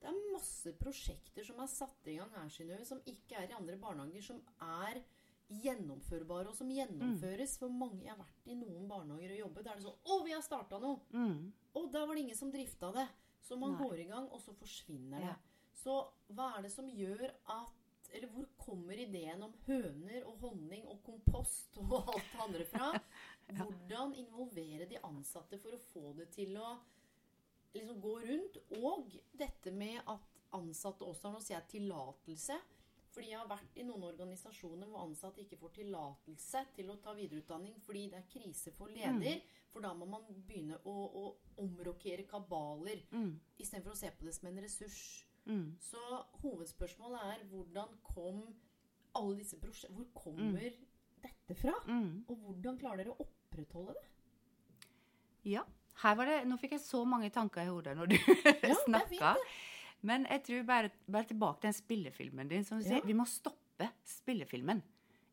det er masse prosjekter som er satt i gang her, Synnøve, som ikke er i andre barnehager, som er gjennomførbare, og som gjennomføres. For mange Jeg har vært i noen barnehager og jobbet. der det er sånn Å, vi har starta noe! Mm. Og da var det ingen som drifta det. Så man Nei. går i gang, og så forsvinner det. Ja. Så hva er det som gjør at Eller hvor kommer ideen om høner og honning og kompost og alt det andre fra? Hvordan involvere de ansatte for å få det til å liksom gå rundt? Og dette med at ansatte også har noe å si er tillatelse. Fordi jeg har vært i noen organisasjoner hvor ansatte ikke får tillatelse til å ta videreutdanning fordi det er krise for leder. For da må man begynne å, å omrokere kabaler Mm. istedenfor å se på det som en ressurs. Mm. Så hovedspørsmålet er hvordan kom alle disse prosjektene Hvor kommer dette fra? Mm. Og hvordan klarer dere å opprettholde det? Ja. Her var det, nå fikk jeg så mange tanker i hodet når du er snakka. Men jeg tror bare, bare tilbake til den spillefilmen din. som du Ja. sier, Vi må stoppe spillefilmen.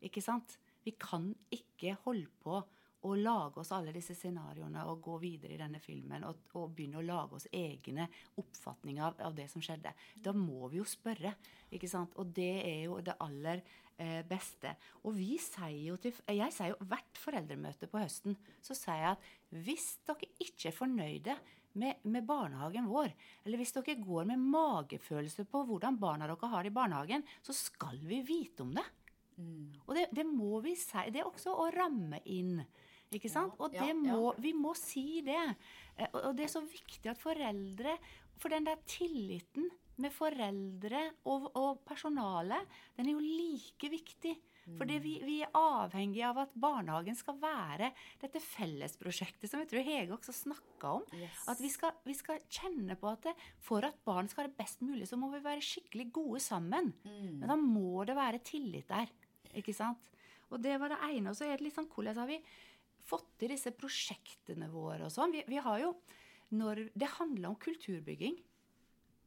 Ikke sant? Vi kan ikke holde på å lage oss alle disse scenarioene og gå videre i denne filmen og, og begynne å lage oss egne oppfatninger av, av det som skjedde. Da må vi jo spørre. ikke sant? Og det er jo det aller eh, beste. Og vi sier jo til Jeg sier jo hvert foreldremøte på høsten så sier jeg at hvis dere ikke er fornøyde med, med barnehagen vår, eller hvis dere går med magefølelse på hvordan barna dere har det i barnehagen, så skal vi vite om det. Og det, det må vi si. Det er også å ramme inn. Ikke sant? Og det må, vi må si det. Eh, Og, det er så viktig at foreldre For den der tilliten med foreldre og, og personale, den er jo like viktig. For vi, vi er avhengig av at barnehagen skal være dette fellesprosjektet som jeg tror Hege også snakka om. Yes. At vi skal, vi skal kjenne på at det, for at barn skal ha det best mulig, så må vi være skikkelig gode sammen. Men da må det være tillit der. Ikke sant? Og det var det ene. Og så er det litt sånn hvordan har vi fått til disse prosjektene våre og sånn. Vi, vi har jo når Det handler om kulturbygging.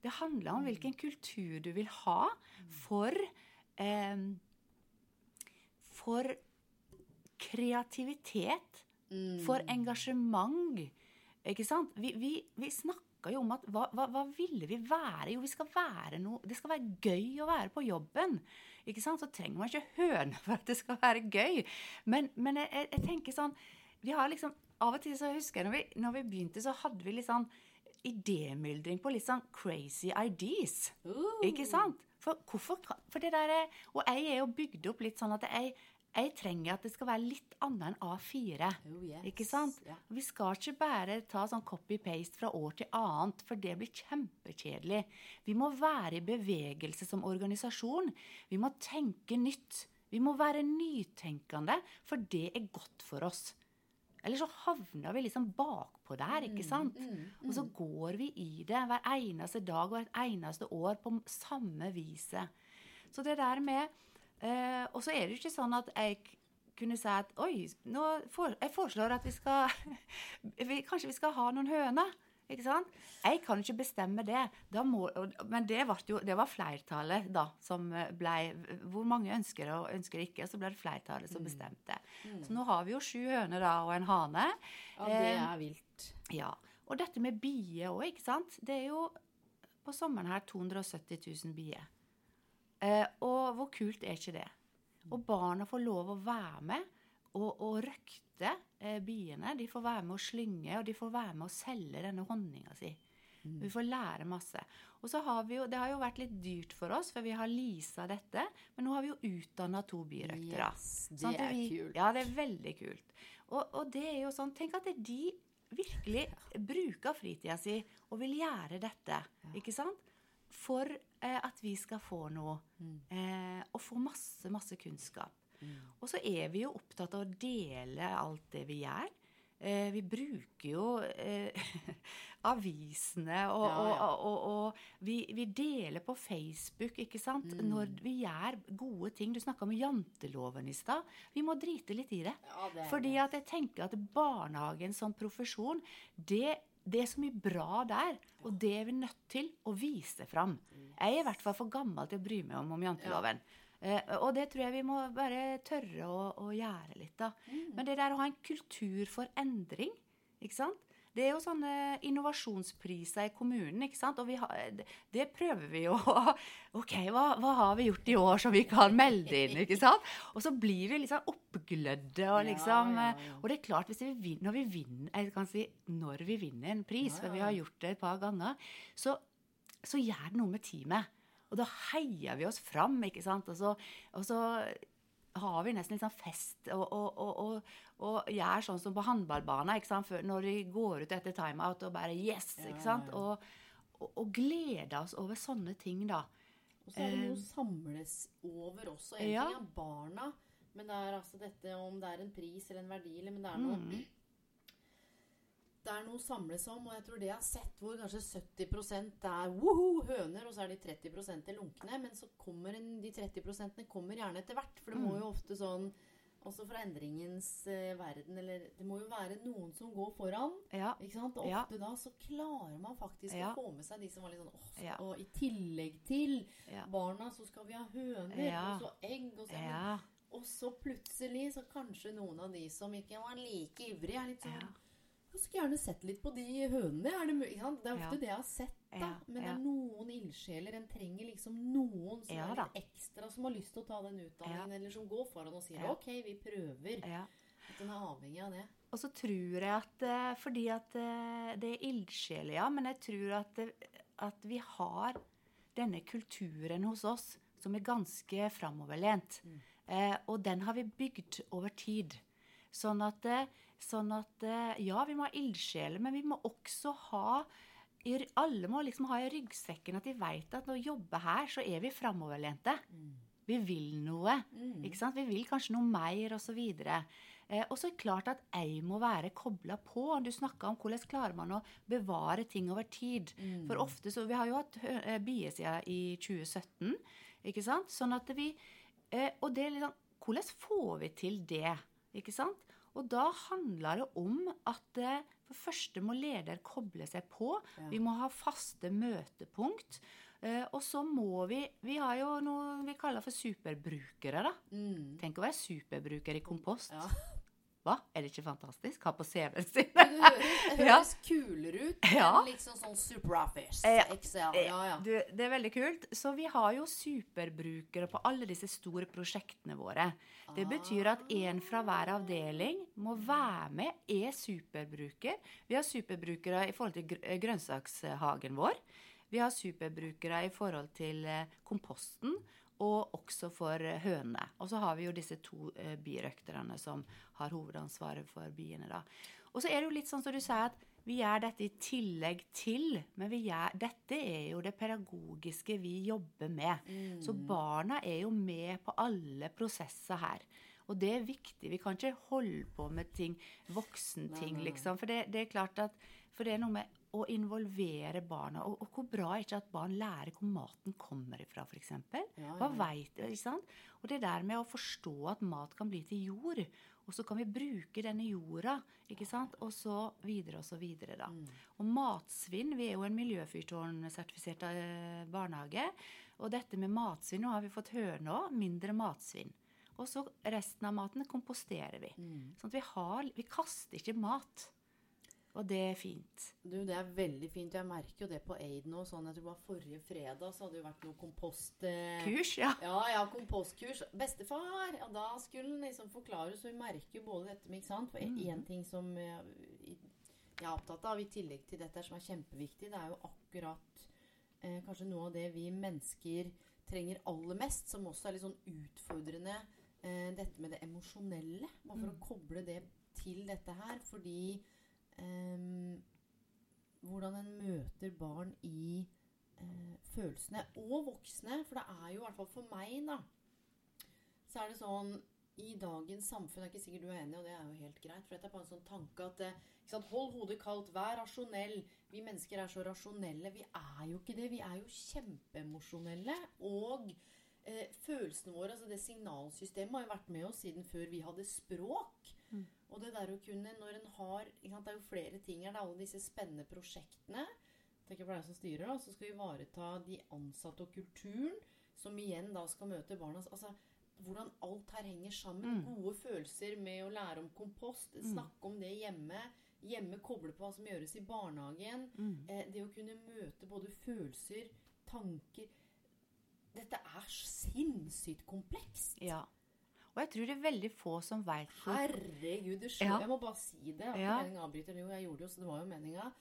Det handler om hvilken kultur du vil ha for eh, For kreativitet. For engasjement. Ikke sant? Vi, vi, vi snakka jo om at hva, hva, hva ville vi være? Jo, vi skal være noe Det skal være gøy å være på jobben. Ikke sant? Så trenger man ikke høne for at det skal være gøy. Men, men jeg, jeg, tenker sånn Vi har liksom Av og til så husker jeg når vi, når vi begynte, så hadde vi litt sånn idémyldring på litt sånn crazy ideas. Uh. Ikke sant? For hvorfor For det der er, Og jeg er jo bygd opp litt sånn at jeg, jeg trenger at det skal være litt annet enn A4. Oh, yes. Ikke sant? Yeah. Vi skal ikke bare ta sånn copy-paste fra år til annet, for det blir kjempekjedelig. Vi må være i bevegelse som organisasjon. Vi må tenke nytt. Vi må være nytenkende, for det er godt for oss. Eller så havner vi liksom bakpå der, ikke sant? Og så går vi i det hver eneste dag og hvert eneste år på samme viset. Så det der med eh, Og så er det jo ikke sånn at jeg kunne si at Oi, for, jeg foreslår at vi skal vi, Kanskje vi skal ha noen høner. Ikke sant? Jeg kan ikke bestemme det. Må, men det, jo, det var flertallet da som ble Hvor mange ønsker og ønsker ikke. Og så ble det flertallet som bestemte. Så nå har vi jo sju høner da og en hane. Ja, det Eh, er vilt. ja. Og dette med bier òg, ikke sant. Det er jo på sommeren her 270 000 bier. Eh, og hvor kult er ikke det? Og barna får lov å være med og, og røkte eh, biene. De får være med å slynge, og de får være med å selge denne honninga si. Vi får lære masse. Og så har vi jo, Det har jo vært litt dyrt for oss, for vi har leasa dette. Men nå har vi jo utdanna to birøktere. Yes, det Sånn er vi, kult. Ja, det er veldig kult. Og, og det er jo sånn Tenk at de virkelig bruker fritida si og vil gjøre dette. Ikke sant? For eh, at vi skal få noe. Eh, og få masse, masse kunnskap. Og så er vi jo opptatt av å dele alt det vi gjør. eh, Vi bruker jo eh, avisene, og, Ja, ja. og, og, og vi, vi deler på Facebook, ikke sant? Mm. Når vi gjør gode ting. Du snakka om janteloven i stad. Vi må drite litt i det. Ja, det Fordi at jeg tenker at barnehagen som profesjon, det, det er så mye bra der. Og det er vi nødt til å vise fram. Jeg er i hvert fall for gammel til å bry meg om, om janteloven. Uh, og det tror jeg vi må bare tørre å, å gjøre litt, da. Mm. Men det der å ha en kultur for endring, ikke sant. Det er jo sånne innovasjonspriser i kommunen, ikke sant. Og vi har, det- prøver vi jo. OK, hva, hva har vi gjort i år som vi kan melde inn, ikke sant? Og så blir vi litt sånn oppglødde og liksom ja, ja, ja. Og det er klart, vi vinner, når vi vinner, jeg kan si når vi vinner en pris, for vi har gjort det et par ganger, så, så gjør det noe med teamet. Og da heier vi oss fram, ikke sant. Og så, og så har vi nesten litt sånn fest og, og, og, og, og gjør sånn som på håndballbanen, når de går ut etter timeout og bare yes, ikke sant. Og, gleder oss over sånne ting, da. Og så er det noe Eh, å samles over også. En ting er barna, men det er altså dette om det er en pris eller en verdi, eller, men det er noe Mm. Det er noe samles om, og jeg tror det jeg har sett hvor kanskje 70 er woho, høner, og så er de 30 er lunkne. Men så kommer en, de 30% kommer gjerne etter hvert. For det må Mm. jo ofte sånn Også fra endringens eh, verden, eller Det må jo være noen som går foran. Ja. Ikke sant? Og Ja. ofte da så klarer man faktisk Ja. å få med seg de som var litt sånn åh, så- Ja. Og i tillegg til Ja. barna så skal vi ha høner, Ja. og så egg, og så ja. Og så plutselig så kanskje noen av de som ikke var like ivrige, er litt sånn Ja. Jeg skulle gjerne sett litt på de hønene. Er det, sant? det er ofte Ja. det jeg har sett, da. Ja, Men det er noen ildsjeler. En trenger liksom noen som Ja er litt ekstra, som har lyst til å ta den utdanningen, eller som går foran og sier Ja. OK, vi prøver. ja. At den er avhengig av det. Og så tror jeg at eh, Fordi at eh, det er ildsjeler, ja. Men jeg tror at, at vi har denne kulturen hos oss som er ganske framoverlent. Eh, og den har vi bygd over tid. Sånn at, eh, sånn at eh, Ja, vi må ha ildsjeler, men vi må også ha alle må liksom ha i ryggsekken at de vet at når vi jobber her, så er vi framoverlente. Vi vil noe. Ikke sant? Vi vil kanskje noe mer, osv. Eh, og så er klart at jeg må være kobla på. Du snakka om hvordan klarer man å bevare ting over tid. For ofte så Vi har jo hatt eh, biesida i 2017, ikke sant? Sånn at vi eh, Og det er sånn Hvordan får vi til det? Ikke sant? Og da handler det om at eh, for første må leder koble seg på. Ja. Vi må ha faste møtepunkt. Eh, og så må vi Vi har jo noe vi kaller for superbrukere, da. Mm. Tenk å være superbruker i kompost. Ja. Hva? Er det ikke fantastisk? Ha på CV-en sin. Det høres, Ja. kulere ut Ja. enn liksom sånn superoffice. Ja. Excel. Eh, Ja, ja. Du, det er veldig kult. Så vi har jo superbrukere på alle disse store prosjektene våre. Det betyr at en fra hver avdeling må være med, er superbruker. Vi har superbrukere i forhold til eh, grønnsakshagen vår. Vi har superbrukere i forhold til eh, komposten. Og også for hønene. Og så har vi jo disse to eh, birøkterne som har hovedansvaret for biene. da. Og så er det jo litt sånn som du sier, at vi gjør dette i tillegg til. Men vi gjør, dette er jo det pedagogiske vi jobber med. Så barna er jo med på alle prosesser her. Og det er viktig. Vi kan ikke holde på med ting, voksenting, liksom. For det, det er klart at For det er noe med å involvere barna. Og, og hvor bra er ikke at barn lærer hvor maten kommer ifra, f.eks. Ja, Hva ja. veit? Ikke sant? Og det der med å forstå at mat kan bli til jord, og så kan vi bruke denne jorda, ikke sant? Og så videre og så videre, da. Mm. Og matsvinn Vi er jo en miljøfyrtårnsertifisert eh, barnehage. Og dette med matsvinn Nå har vi fått høre nå mindre matsvinn. Og så resten av maten komposterer vi. Mm. Sånn at vi har Vi kaster ikke mat. Og det er fint. Du, det er veldig fint. Jeg merker jo det på Aid nå. Sånn, jeg tror det var Forrige fredag så hadde det vært noe kompost... Eh, Kurs, ja. Ja, ja, kompostkurs. Bestefar! Ja, da skulle han liksom forklare, så vi merker jo både dette med Ikke sant? For Mm. ting som jeg, jeg er opptatt av, i tillegg til dette som er kjempeviktig, det er jo akkurat eh, kanskje noe av det vi mennesker trenger aller mest, som også er litt sånn utfordrende. Eh, dette med det emosjonelle. Bare for å koble det til dette her. Fordi eh, hvordan en møter barn i eh, følelsene. Og voksne. For det er jo i hvert fall for meg, da. Så er det sånn i dagens samfunn er ikke sikkert du er enig, og det er jo helt greit. For dette er bare en sånn tanke at eh, sant, Hold hodet kaldt, vær rasjonell. Vi mennesker er så rasjonelle. Vi er jo ikke det. Vi er jo kjempeemosjonelle. Og eh, følelsene våre, altså det signalsystemet, har jo vært med oss siden før vi hadde språk. Mm. Og det der å kunne, når en har sant, Det er jo flere ting her. Det er alle disse spennende prosjektene. tenker på deg som styrer da, Så skal vi ivareta de ansatte og kulturen, som igjen da skal møte barna. Altså, hvordan alt her henger sammen. Mm. Gode følelser med å lære om kompost, snakke om det hjemme. Hjemme koble på hva som gjøres i barnehagen. Mm. Eh, det å kunne møte både følelser, tanker Dette er sinnssykt komplekst. Ja. Og jeg tror det er veldig få som veit Herregud, du skjønner. Ja. Jeg må bare si det. Jeg Ja. å. Jo, jeg gjorde det jo, så det var jo meninga.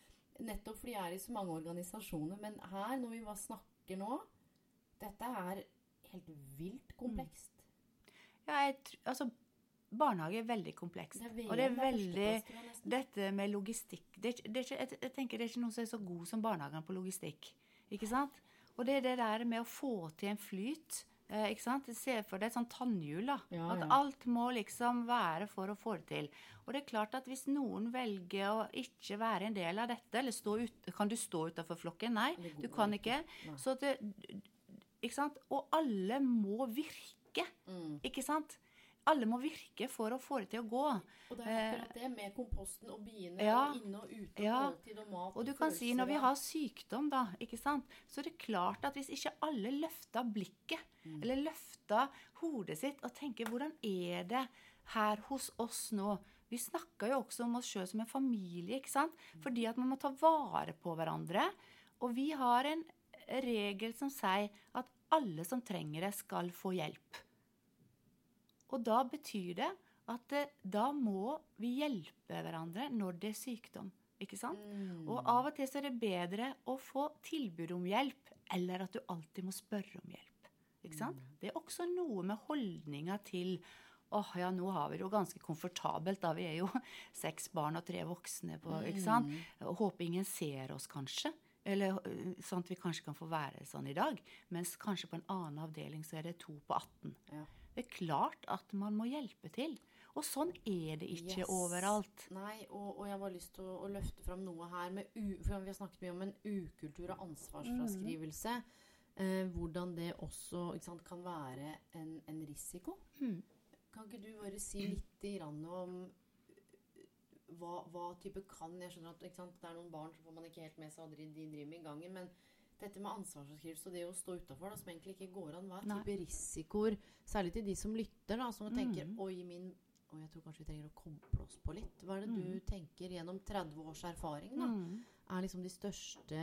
Nettopp fordi jeg er i så mange organisasjoner. Men her, når vi bare snakker nå Dette er helt vilt komplekst. Ja, jeg, tr- altså, barnehage er veldig komplekst. Det er og det er veldig tror. Dette med logistikk det er, det er ikke, jeg, jeg tenker det er ikke noen som er så god som barnehagene på logistikk. Ikke sant? Og det er det der med å få til en flyt. Eh, ikke sant? Se for deg et sånt tannhjul. da. Ja, At ja. alt må liksom være for å få det til. Og det er klart at hvis noen velger å ikke være en del av dette, eller stå ut, kan du stå utafor flokken? Nei, du kan ikke. ikke. Så det, ikke sant? Og alle må virke. Mm. Ikke sant? Alle må virke for å få det til å gå. Og det er akkurat det med komposten og biene Eh, ja. og inne og ute og Ja. måltid og mat Og du kan si når vi har sykdom, da, ikke sant, så er det klart at hvis ikke alle løfter blikket, Mm. eller løfter hodet sitt og tenker hvordan er det her hos oss nå Vi snakker jo også om oss sjøl som en familie, ikke sant? Mm. Fordi at man må ta vare på hverandre. Og vi har en regel som sier at alle som trenger det, skal få hjelp. Og da betyr det at eh, da må vi hjelpe hverandre når det er sykdom. Ikke sant? Mm. Og av og til så er det bedre å få tilbud om hjelp, eller at du alltid må spørre om hjelp. Ikke sant? Det er også noe med holdninga til Åh, ja, nå har vi det jo ganske komfortabelt, da. Vi er jo seks barn og tre voksne på, ikke sant. Og håper ingen ser oss, kanskje. Eller sånn at vi kanskje kan få være sånn i dag. Mens kanskje på en annen avdeling så er det to på 18. Ja. Det er klart at man må hjelpe til. Og sånn er det ikke Yes. overalt. Nei, og, og jeg har lyst til å, å løfte fram noe her med u, for Vi har snakket mye om en ukultur og ansvarsfraskrivelse. Eh, hvordan det også sant, kan være en, en risiko. Mm. Kan ikke du bare si litt om hva, hva type kan Jeg skjønner at sant, det er noen barn som får man ikke helt med seg de de driver med i gangen. Men dette med ansvarsfraskrivelse og det å stå utafor, som egentlig ikke går an, hva er type risikoer? Særlig til de som lytter, da, som tenker Mhm. Oi, min og jeg tror kanskje vi trenger å koble oss på litt. Hva er det du tenker gjennom 30 års erfaring, da? Mm. Er liksom de største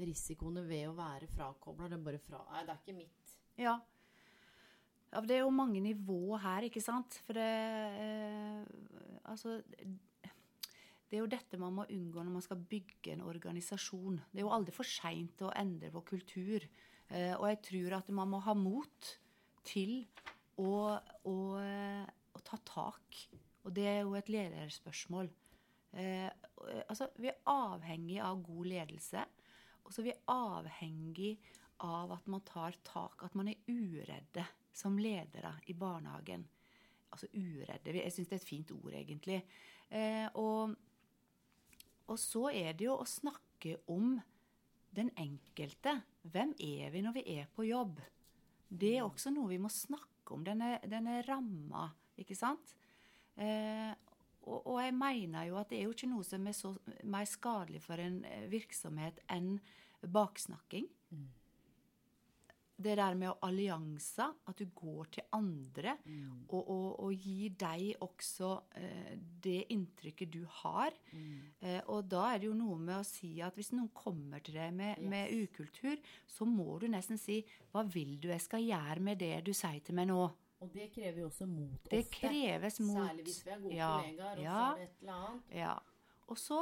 risikoene ved å være frakobla? Det er bare fra Nei, det er ikke mitt. Ja. ja. Det er jo mange nivå her, ikke sant? For det eh, Altså Det er jo dette man må unngå når man skal bygge en organisasjon. Det er jo aldri for seint å endre vår kultur. Eh, og jeg tror at man må ha mot til å, å, å ta tak. Og det er jo et lederspørsmål. Eh, altså, vi er avhengig av god ledelse. Og så er vi avhengig av at man tar tak, at man er uredde som ledere i barnehagen. Altså uredde. Jeg syns det er et fint ord, egentlig. Eh, og, og så er det jo å snakke om den enkelte. Hvem er vi når vi er på jobb? Det er også noe vi må snakke om. Denne, denne ramma, ikke sant? Eh, og, og jeg mener jo at det er jo ikke noe som er så mer skadelig for en eh, virksomhet enn baksnakking. Det der med allianser, at du går til andre og, og, og gir deg også eh, det inntrykket du har. Eh, og da er det jo noe med å si at hvis noen kommer til deg med, med ukultur, så må du nesten si Hva vil du jeg skal gjøre med det du sier til meg nå? Og det krever jo også mot Det ofte. kreves mot. Særlig hvis vi er gode Ja, kollegaer, og ja. så er det et eller annet. Ja. Og så,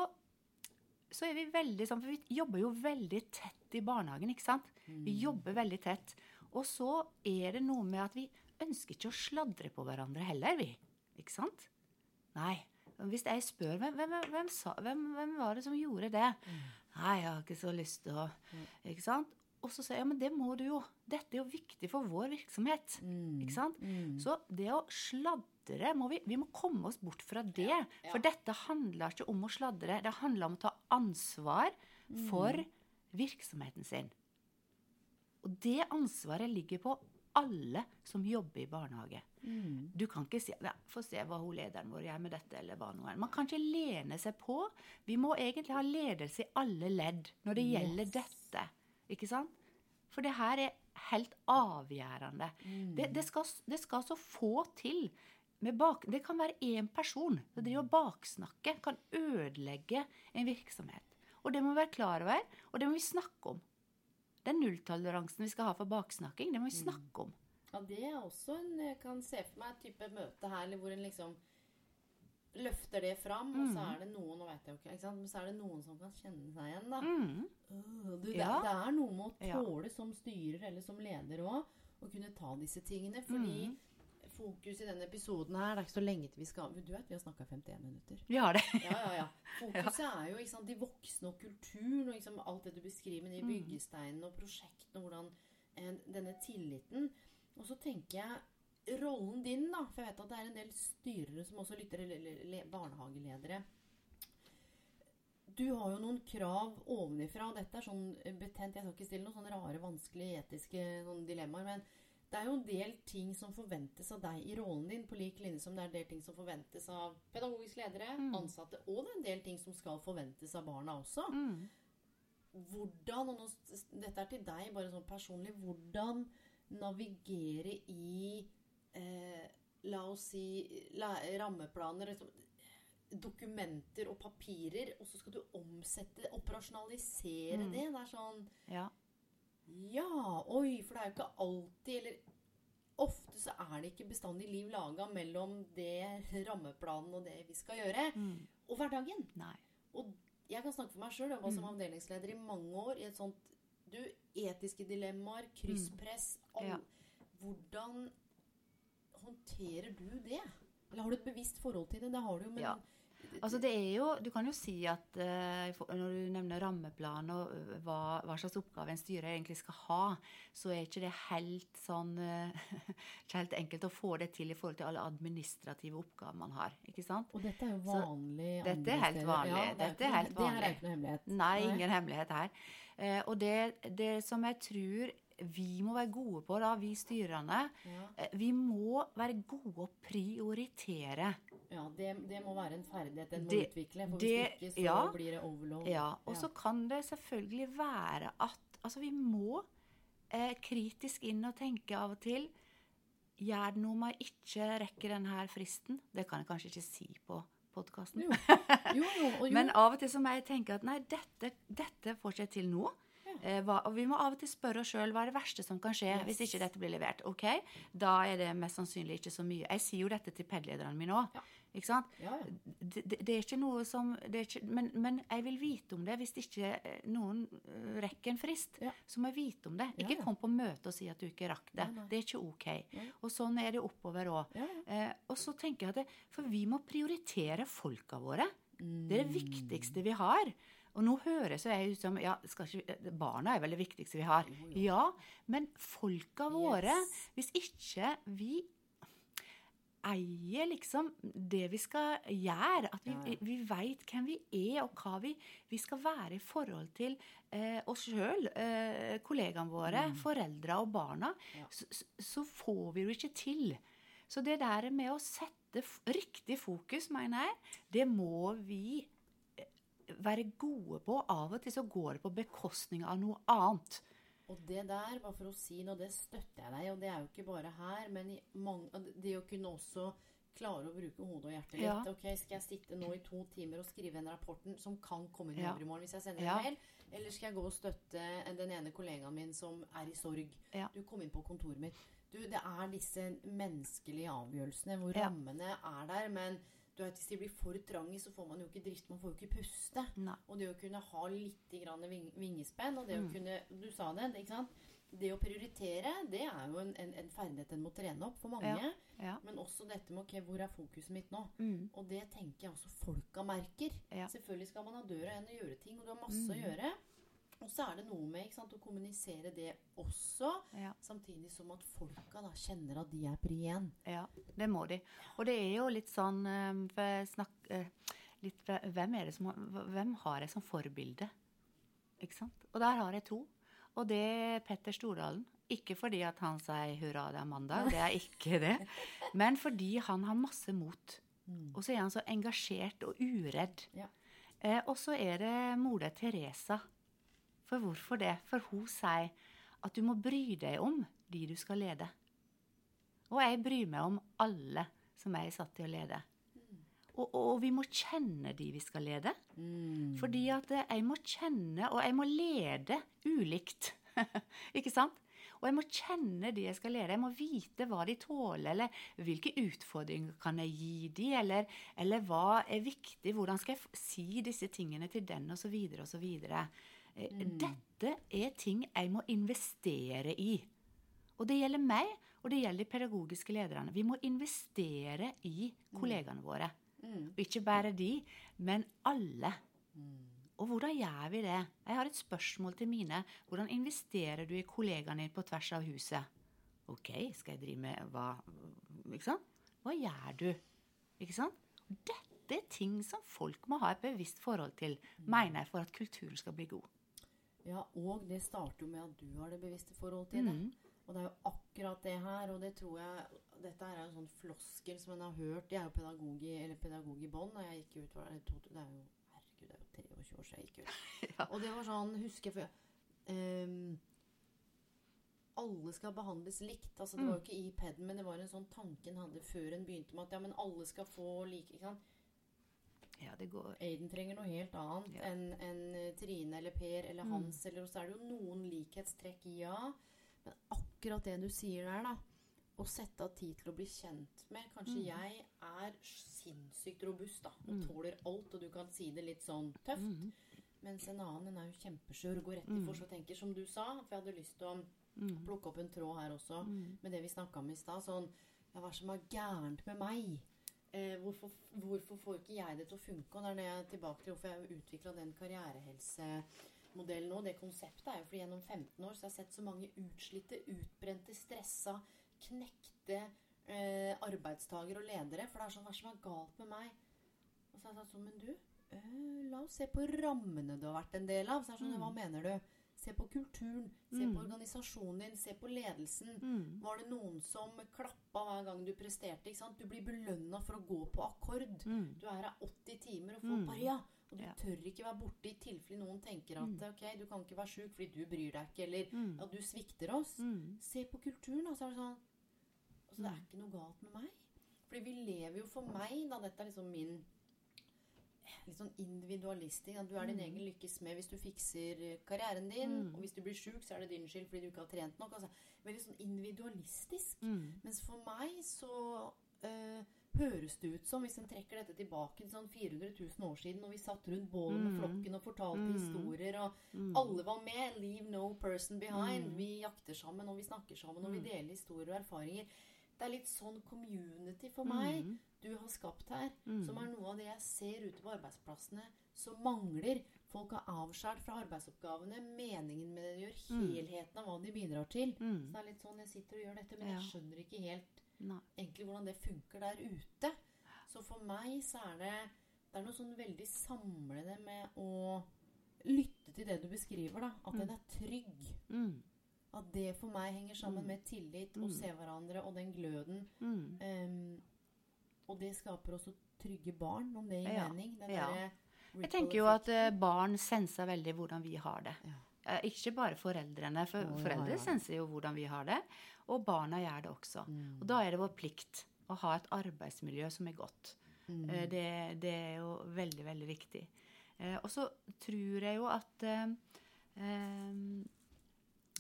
så er vi veldig sånn, for vi jobber jo veldig tett i barnehagen, ikke sant? Vi jobber veldig tett. Og så er det noe med at vi ønsker ikke å sladre på hverandre heller, vi. Ikke sant? Nei. Hvis jeg spør hvem, hvem, hvem, sa, hvem, var det som gjorde det? Nei, jeg har ikke så lyst til å Ikke sant? og så sier jeg ja, men det må du jo. Dette er jo viktig for vår virksomhet. Ikke sant? Så det å sladre må vi, vi må komme oss bort fra det. For dette handler ikke om å sladre. Det handler om å ta ansvar for virksomheten sin. Og det ansvaret ligger på alle som jobber i barnehage. Du kan ikke si ja, Få se hva hun lederen vår gjør med dette, eller hva noe er. Man kan ikke lene seg på. Vi må egentlig ha ledelse i alle ledd når det gjelder dette. Ikke sant? For det her er helt avgjørende. Det, det, skal, det skal så få til. Med bak, det kan være én person som driver og baksnakker, kan ødelegge en virksomhet. Og det må vi være klar over, og det må vi snakke om. Den nulltoleransen vi skal ha for baksnakking, det må vi snakke om. Ja, det er også en Jeg kan se for meg et type møte her hvor en liksom løfter det fram, og så er det noen nå vet jeg ikke, ikke sant? Men så er det noen som kan kjenne seg igjen, da. Mm. Øh, du, det, Ja. det er noe med å Ja. tåle som styrer eller som leder òg, å kunne ta disse tingene. Fordi Mm. Fokus i denne episoden her Det er ikke så lenge til vi skal Du vet vi har snakka 51 minutter. Vi har det. Ja, ja, ja. Fokuset er jo sant, de voksne og kulturen og liksom alt det du beskriver med de byggesteinene og prosjektene og hvordan eh, denne tilliten. Og så tenker jeg rollen din, da, for jeg vet at det er en del styrere som også lytter, eller barnehageledere. Du har jo noen krav ovenifra. Dette er sånn betent Jeg skal ikke stille noen sånne rare, vanskelige etiske dilemmaer. Men det er jo en del ting som forventes av deg i rollen din, på lik linje som det er en del ting som forventes av pedagogiske ledere, ansatte, og det er en del ting som skal forventes av barna også. Mm. Hvordan, og nå, dette er til deg bare sånn personlig, hvordan navigere i eh, La oss si la, rammeplaner, liksom, dokumenter og papirer, og så skal du omsette, operasjonalisere Mm. det. Det er sånn Ja. Ja, oi, for det er jo ikke alltid Eller ofte så er det ikke bestandig liv laga mellom det rammeplanen og det vi skal gjøre, Mm. og hverdagen. Nei. Og jeg kan snakke for meg sjøl. Jeg var som Mm. avdelingsleder i mange år i et sånt Du, etiske dilemmaer, krysspress all, Mm. Ja. Hvordan håndterer du det? Eller har du et bevisst forhold til det? Det har du jo, men Ja. Altså det er jo, Du kan jo si at eh, når du nevner rammeplan og øh, hva, hva slags oppgave en styrer egentlig skal ha, så er ikke det helt sånn eh, ikke helt enkelt å få det til i forhold til alle administrative oppgaver man har. ikke sant? Og dette er jo Så vanlig dette er helt vanlig. Ja, det er Dette ikke er noe- helt Det her er ikke noe hemmelighet. Nei, ingen hemmelighet her. Eh, og det, det som jeg tror vi må være gode på, da, vi styrerne, Ja. eh, vi må være gode å prioritere. Ja, det, det må være en ferdighet en må Det- utvikle. For det- hvis ikke så ja. blir det overload. Ja, og så kan det selvfølgelig være at Altså, vi må eh, kritisk inn og tenke av og til Gjør det noe om jeg ikke rekker denne fristen? Det kan jeg kanskje ikke si på podkasten. Men av og til så må jeg tenke at nei, dette, dette får ikke til nå. Eh, hva, og vi må av og til spørre oss sjøl hva er det verste som kan skje hvis ikke dette blir levert. Ok, Da er det mest sannsynlig ikke så mye. Jeg sier jo dette til PED-lederne mine òg. Ikke sant? Ja, ja. Det, det, er ikke noe som det ikke, men, men jeg vil vite om det. Hvis ikke eh, noen eh, rekker en frist, Ja. så må jeg vite om det. Ikke ja. kom på møte og si at du ikke rakk det. Nei, nei. Det er ikke ok. Nei. Og sånn er det oppover òg. Ja, ja. Eh, og så tenker jeg at det, For vi må prioritere folka våre. Det er det viktigste vi har. Og nå høres jo jeg ut som ja, ikke, eh, Barna er vel det viktigste vi har. Ja, men folka våre Yes. Hvis ikke vi eier liksom det vi skal gjøre, at vi, Ja, ja. vi veit hvem vi er, og hva vi, vi skal være i forhold til eh, oss sjøl, eh, kollegaene våre, foreldra og barna, Mm. Ja. så, så- får vi jo ikke til. Så det der med å sette riktig fokus, mener jeg, det må vi være gode på. Av og til så går det på bekostning av noe annet. Og det der, bare for å si noe, det støtter jeg deg. Og det er jo ikke bare her, men mange, det å kunne også klare å bruke hodet og hjertet litt. Ja. Ok, Skal jeg sitte nå i to timer og skrive den rapporten som kan komme inn i Ja. morgen hvis jeg sender Ja. en mail? Eller skal jeg gå og støtte den ene kollegaen min som er i sorg? Ja. Du kom inn på kontoret mitt. Du, det er disse menneskelige avgjørelsene hvor rammene er der, men du vet, hvis de blir for trange, så får man jo ikke drift, man får jo ikke puste. Nei. Og det å kunne ha litt grann vingespenn, og det Mm. å kunne Du sa det, ikke sant? Det å prioritere, det er jo en, en, en ferdighet en må trene opp for mange. Ja. Ja. Men også dette med ok, hvor er fokuset mitt nå? Mm. Og det tenker jeg også folka merker. Ja. Selvfølgelig skal man ha døra igjen og gjøre ting, og du har masse Mm. å gjøre. Og så er det noe med sant, å kommunisere det også, Ja. samtidig som at folka da kjenner at de er pri igjen. Ja, det må de. Og det er jo litt sånn eh, snakk, eh, litt, Hvem er det som hvem har jeg som forbilde? Ikke sant? Og der har jeg to. Og det er Petter Stordalen. Ikke fordi at han sier 'hurra, det er mandag', det er ikke det. Men fordi han har masse mot. Og så er han så engasjert og uredd. Ja. Eh, og så er det mora Teresa. For hvorfor det? For hun sier at du må bry deg om de du skal lede. Og jeg bryr meg om alle som jeg er satt til å lede. Og, og vi må kjenne de vi skal lede. Fordi at jeg må kjenne, og jeg må lede ulikt. Ikke sant? Og jeg må kjenne de jeg skal lede. Jeg må vite hva de tåler, eller hvilke utfordringer kan jeg gi de, eller, eller hva er viktig, hvordan skal jeg si disse tingene til den, osv., osv. Eh, Dette er ting jeg må investere i. Og det gjelder meg, og det gjelder de pedagogiske lederne. Vi må investere i kollegaene våre. Og ikke bare de, men alle. Og hvordan gjør vi det? Jeg har et spørsmål til mine. Hvordan investerer du i kollegaene dine på tvers av huset? Ok, skal jeg drive med hva Ikke sant? Hva gjør du? Ikke sant? Dette er ting som folk må ha et bevisst forhold til, mener jeg, for at kulturen skal bli god. Ja, og det starter jo med at du har det bevisste forhold til det. Og det er jo akkurat det her, og det tror jeg Dette er jo sånn floskel som en har hørt. Jeg er jo pedagog i, eller pedagog i bånn, og jeg gikk ut var det to- Det er jo Herregud, det er jo 23 år siden jeg gikk ut. Ja. Og det var sånn, husker jeg ehm, Alle skal behandles likt. Altså, det var jo ikke i PED-en, men det var en sånn tanken hadde før en begynte med at ja, men alle skal få like ikke sant? Ja, det går Aiden trenger noe helt annet Ja. enn enn, eh, Trine eller Per eller Hans. Eller, og så er det jo noen likhetstrekk, ja. Men akkurat det du sier der, da. Å sette av tid til å bli kjent med. Kanskje jeg er sinnssykt robust da, og tåler alt, og du kan si det litt sånn tøft. Mens en annen er jo kjempeskjør og går rett i fors og tenker, som du sa. For jeg hadde lyst til å plukke opp en tråd her også med det vi snakka om i stad. Sånn Ja, hva er det som er gærent med meg? Eh, hvorfor, hvorfor får ikke jeg det til å funke? Og det er jeg tilbake til hvorfor jeg har utvikla den karrierehelsemodellen nå. Det konseptet er jo fordi gjennom 15 år så har jeg sett så mange utslitte, utbrente, stressa, knekte eh, arbeidstagere og ledere. For det er sånn Hva som er galt med meg? Og så har jeg sagt sånn Men du, øh, la oss se på rammene du har vært en del av. Så er det sånn, Hva mener du? Se på kulturen, se på organisasjonen din, se på ledelsen. Var det noen som klappa hver gang du presterte? Du blir belønna for å gå på akkord. Du er her 80 timer og får bare ja. Og du Ja. tør ikke være borte i tilfelle noen tenker at ok, du kan ikke være sjuk fordi du bryr deg ikke, eller at du svikter oss. Se på kulturen, og så er det sånn Altså, det er ikke noe galt med meg. Fordi vi lever jo for meg, da. Dette er liksom min litt sånn individualistisk. At du er din egen lykkes med hvis du fikser eh, karrieren din. Og hvis du blir sjuk, så er det din skyld fordi du ikke har trent nok. Altså, veldig sånn individualistisk. Mens for meg så øh, høres det ut som, hvis en trekker dette tilbake til sånn 400 000 år siden, når vi satt rundt bålet med flokken og fortalte historier, og alle var med 'Leave no person behind'. Vi jakter sammen, og vi snakker sammen, og vi deler historier og erfaringer. Det er litt sånn community for meg du har skapt her, som er noe av det jeg ser ute på arbeidsplassene som mangler. Folk er avskåret fra arbeidsoppgavene, meningen med det de gjør, helheten av hva de bidrar til. Så det er litt sånn jeg sitter og gjør dette, men jeg skjønner ikke helt Nei. egentlig hvordan det funker der ute. Så for meg så er det Det er noe sånn veldig samlende med å lytte til det du beskriver, da. At den er trygg. Mm. At det for meg henger sammen med tillit, å se hverandre og den gløden. Mm. Em, og det skaper også trygge barn, om det gir Ja, mening. Den ja. Jeg tenker jo at eh, barn senser veldig hvordan vi har det. Ja. Eh, ikke bare foreldrene, for oh, foreldre senser jo hvordan vi har det. Og barna gjør det også. Mm. Og da er det vår plikt å ha et arbeidsmiljø som er godt. Mm. Eh, det, det er jo veldig, veldig viktig. Eh, og så tror jeg jo at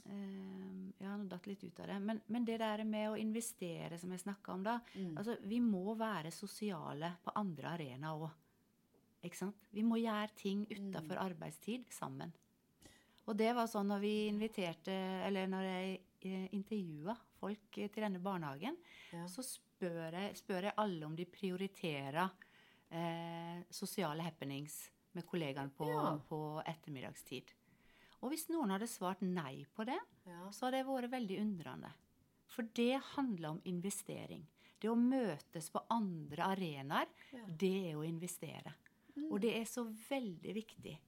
eh, em, em, Ja, nå datt litt ut av det. Men, men det der med å investere, som jeg snakka om da Mm. altså Vi må være sosiale på andre arenaer òg. Ikke sant? Vi må gjøre ting utafor Mm. arbeidstid sammen. Og det var sånn når vi inviterte Eller når jeg eh, intervjua folk til denne barnehagen, Ja. så spør jeg, spør jeg alle om de prioriterer eh, sosiale happenings med kollegaene på, Ja. på ettermiddagstid. Og hvis noen hadde svart nei på det, Ja. så hadde jeg vært veldig undrende. For det handler om investering. Det å møtes på andre arenaer, Ja. det er å investere. Og det er så veldig viktig.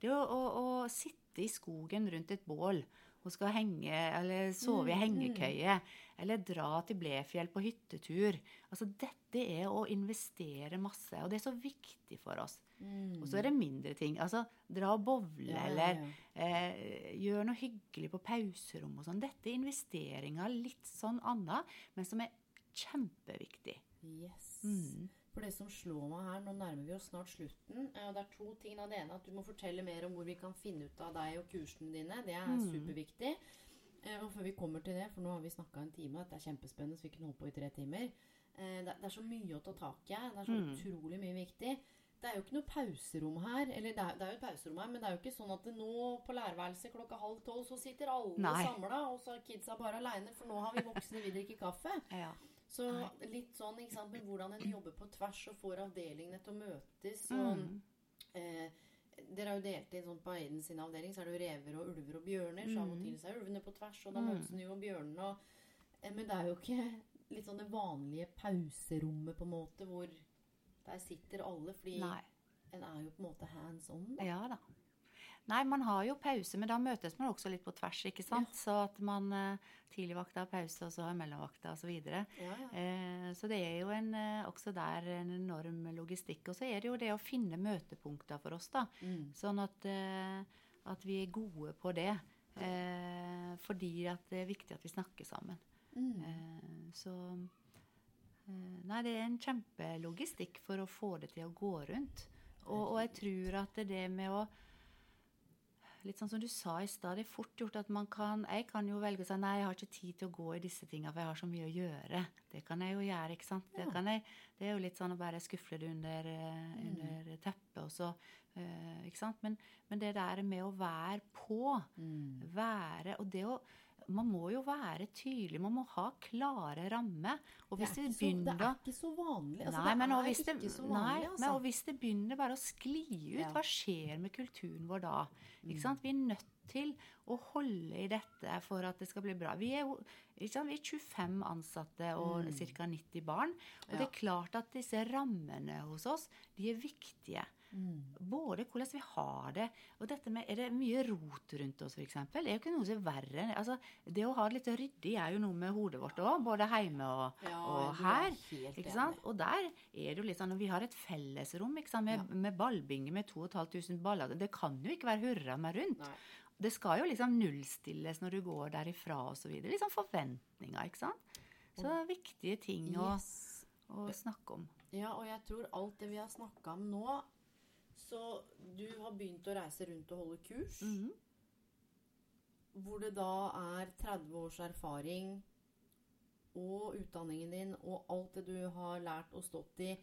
Det å, å, å sitte i skogen rundt et bål og skal henge, eller sove i hengekøye, eller dra til Blefjell på hyttetur altså Dette er å investere masse, og det er så viktig for oss. Og så er det mindre ting. altså Dra og bowle, Ja, ja, eller ja. eh, gjør noe hyggelig på pauserom og sånn. Dette er investeringer litt sånn anna, men som er kjempeviktig. Yes. Mm. For det som slår meg her, nå nærmer vi oss snart slutten. eh, Og det er to ting. av Det ene at du må fortelle mer om hvor vi kan finne ut av deg og kursene dine. Det er Mm. superviktig. Eh, Og før vi kommer til det, for nå har vi snakka en time, dette er kjempespennende, så vi kunne holdt på i tre timer. Eh, Det, er så mye å ta tak i. Det er så Mm. utrolig mye viktig. Det er jo ikke noe pauserom her. Eller det er, det er jo et pauserom her, men det er jo ikke sånn at nå på lærerværelset klokka halv tolv så sitter alle Nei. samla, og så er kidsa bare aleine, for nå har vi voksne vi drikker kaffe. Ja. Så litt sånn, ikke sant, men hvordan en jobber på tvers og får avdelingene til å møtes. Og, Mm. eh, dere har jo delt inn sånn på Aiden sin avdeling, så er det jo rever og ulver og bjørner. Så av og til så er ulvene på tvers, og da Mm. møtes jo bjørnene. Og, eh, men det er jo ikke litt sånn det vanlige pauserommet, på en måte, hvor der sitter alle. Fordi Nei. en er jo på en måte hands on. Da. Ja da. Nei, man har jo pause, men da møtes man også litt på tvers, ikke sant? Så at man eh, tidligvakta har pause, og så har mellomvakta osv. Så, videre. Ja, ja. eh, så det er jo en, eh, også der en enorm logistikk. Og så er det jo det å finne møtepunkter for oss, da. Mm. Sånn at, eh, at vi er gode på det. Eh, fordi at det er viktig at vi snakker sammen. Mm. Eh, så Nei, det er en kjempelogistikk for å få det til å gå rundt. Og, og jeg tror at det det med å Litt sånn som du sa i stad, det er fort gjort at man kan Jeg kan jo velge å si nei, jeg har ikke tid til å gå i disse tinga, for jeg har så mye å gjøre. Det kan jeg jo gjøre, ikke sant. Det, kan jeg, det er jo litt sånn å bare skufle det under, eh, under teppet, og så eh, Ikke sant. Men, men det der med å være på, Mm. være Og det å man må jo være tydelig, man må ha klare rammer. Og Det hvis er, det, ikke så, det er ikke så vanlig. Altså, Nei, men og hvis det, så nei, altså. men og hvis det begynner bare å skli ut, Ja. hva skjer med kulturen vår da? Mm. Ikke sant? Vi er nødt til å holde i dette for at det skal bli bra. Vi er jo? Vi er 25 ansatte og ca. 90 barn. Og Mm. Ja. det er klart at disse rammene hos oss, de er viktige. Mm. Både hvordan vi har det, og dette med Er det mye rot rundt oss, f.eks.? Det er jo ikke noe som er verre enn altså, Det å ha det litt ryddig er jo noe med hodet vårt òg, både hjemme og, Ja, og er her. Og der er det jo litt sånn og Vi har et fellesrom ikke sant? Med, med ballbinge med 2500 baller. Det kan jo ikke være hurra meg rundt. Nei. Det skal jo liksom nullstilles når du går derifra osv. Liksom sånn forventninger, ikke sant. Så viktige ting å, å snakke om. Ja, og jeg tror alt det vi har snakka om nå Så du har begynt å reise rundt og holde kurs. Mhm. Hvor det da er 30 års erfaring og utdanningen din og alt det du har lært og stått i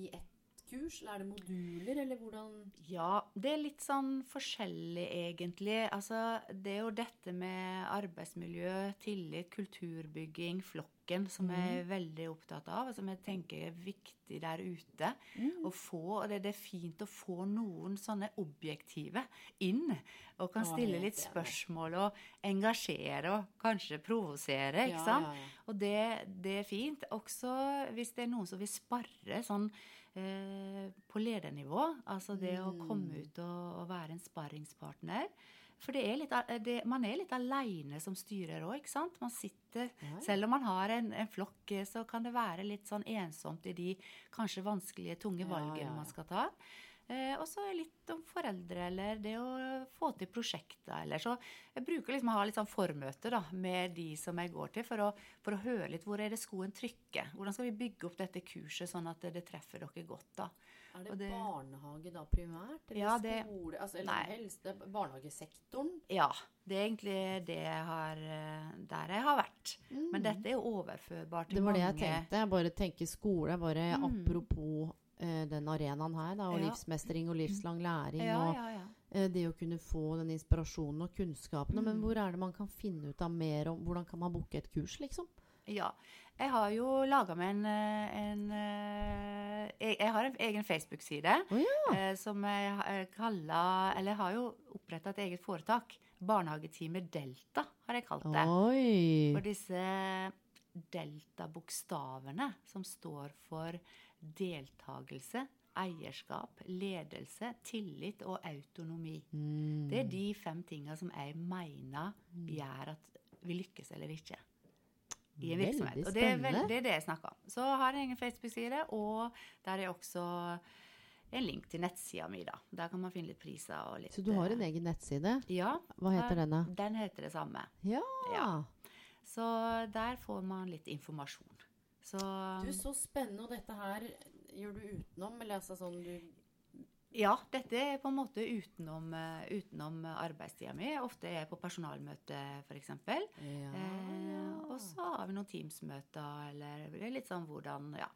i ett kurs? Eller er det moduler, eller hvordan Ja, det er litt sånn forskjellig, egentlig. Altså, det er jo dette med arbeidsmiljø, tillit, kulturbygging, flokken, som jeg er veldig opptatt av, og som jeg tenker er viktig der ute. Å få, og det, det er fint å få noen sånne objektive inn, og kan stille litt spørsmål og engasjere og kanskje provosere, ikke sant? ja, ja. Og det, det er fint. Også hvis det er noen som vil sparre sånn på ledernivå. Altså det å Mm. komme ut og, være en sparringspartner. For det er litt, det, man er litt aleine som styrer òg, ikke sant? Man sitter Ja. Selv om man har en, en flokk, eh, så kan det være litt sånn ensomt i de kanskje vanskelige, tunge valgene ja, ja. man skal ta. Eh, og så litt om foreldre, eller det å få til prosjekter, eller så Jeg bruker liksom å ha litt sånn formøte da, med de som jeg går til, for å, for å høre litt hvor er det skoen trykker. Hvordan skal vi bygge opp dette kurset sånn at det, det treffer dere godt, da. Er det, Og det- barnehage da primært? Eller Ja, det- skole? Altså, eller Nei. helst det er barnehagesektoren? Ja, det er egentlig det jeg har eh, Der jeg har vært. Men dette er jo overførbart til mange Det var det jeg tenkte. Jeg bare tenker skole. Bare Mm. apropos eh, den arenaen her, da, og Ja. livsmestring og livslang læring. Ja, og ja, eh, det å kunne få den inspirasjonen og kunnskapene. Men Mm. hvor er det man kan finne ut av mer om Hvordan kan man booke et kurs, liksom? Ja. Jeg har jo laga meg en, eh, en eh, jeg, jeg har en egen Facebook-side oh, ja. eh, som jeg kaller Eller jeg har jo oppretta et eget foretak. Barnehagetime Delta, har jeg kalt det. Oi. For disse delta-bokstavene som står for deltakelse, eierskap, ledelse, tillit og autonomi. Mm. Det er de fem tinga som jeg mener gjør at vi lykkes eller ikke. I en virksomhet. Og det er, veldig, det er det jeg snakker om. Så har jeg en Facebook-side, og der er også en link til nettsida mi. da. Der kan man finne litt priser og litt Så du har en eh, egen nettside? Ja. Hva heter den, da? Den heter det samme. Ja. Ja. Så der får man litt informasjon. Så Du, så spennende. Og dette her gjør du utenom? Eller altså sånn du ja, dette er på en måte utenom, eh, utenom arbeidstida mi. Ofte er jeg på personalmøte, f.eks. Ja. Eh, og så har vi noen Teams-møter, eller det er litt sånn hvordan Ja.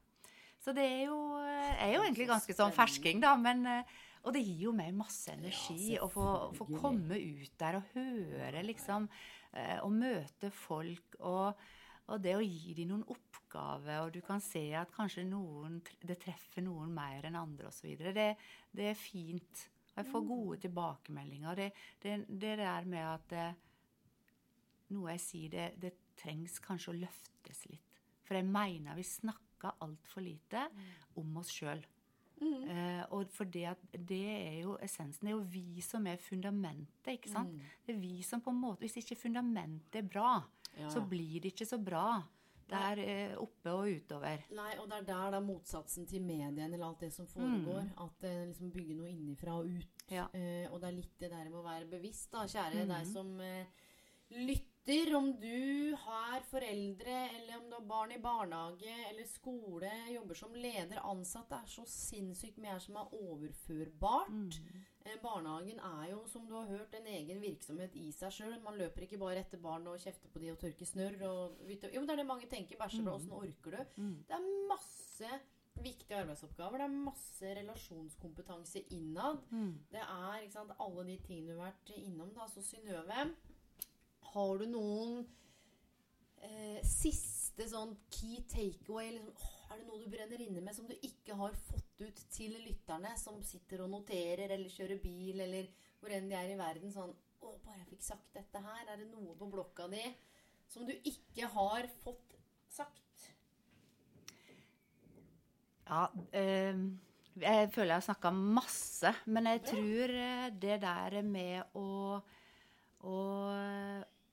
Så det er jo, eh, er jo egentlig ganske sånn fersking, da. Men, eh, og det gir jo meg masse energi å få, få komme ut der og høre, liksom. Og møte folk. Og, og det å gi dem noen oppgaver, og du kan se at kanskje noen Det treffer noen mer enn andre, osv. Det, det er fint. Og jeg får gode tilbakemeldinger. Det, det, det der med at noe jeg sier, det, det trengs kanskje å løftes litt. For jeg mener vi snakker altfor lite om oss sjøl. Eh, og for det, at det er jo essensen. Det er jo vi som er fundamentet, ikke sant? Det er vi som på en måte Hvis ikke fundamentet er bra, Ja, så blir det ikke så bra der eh, oppe og utover. Nei, og det er der da motsatsen til mediene eller alt det som foregår. Mm. At det liksom bygger noe innifra og ut. Ja. Eh, og det er litt det der med å være bevisst, da, kjære Mm. deg som eh, lytter. Om du har foreldre, eller om du har barn i barnehage eller skole, jobber som leder, ansatt. Det er så sinnssykt mye som er overførbart. Mm. Eh, Barnehagen er jo, som du har hørt, en egen virksomhet i seg sjøl. Man løper ikke bare etter barn og kjefter på de og tørker snørr. Og, jo, det er det mange tenker. Bæsjer bra, åssen orker du? Mm. Det er masse viktige arbeidsoppgaver. Det er masse relasjonskompetanse innad. Mm. Det er sant, alle de tingene du har vært innom. da, Så Synnøve, har du noen eh, siste sånn key takeaway? Liksom, er det noe du brenner inne med som du ikke har fått ut til lytterne, som sitter og noterer eller kjører bil, eller hvor enn de er i verden? Sånn Å, bare jeg fikk sagt dette her. Er det noe på blokka di som du ikke har fått sagt? Ja, eh, jeg føler jeg har snakka masse, men jeg tror eh, det der med å, å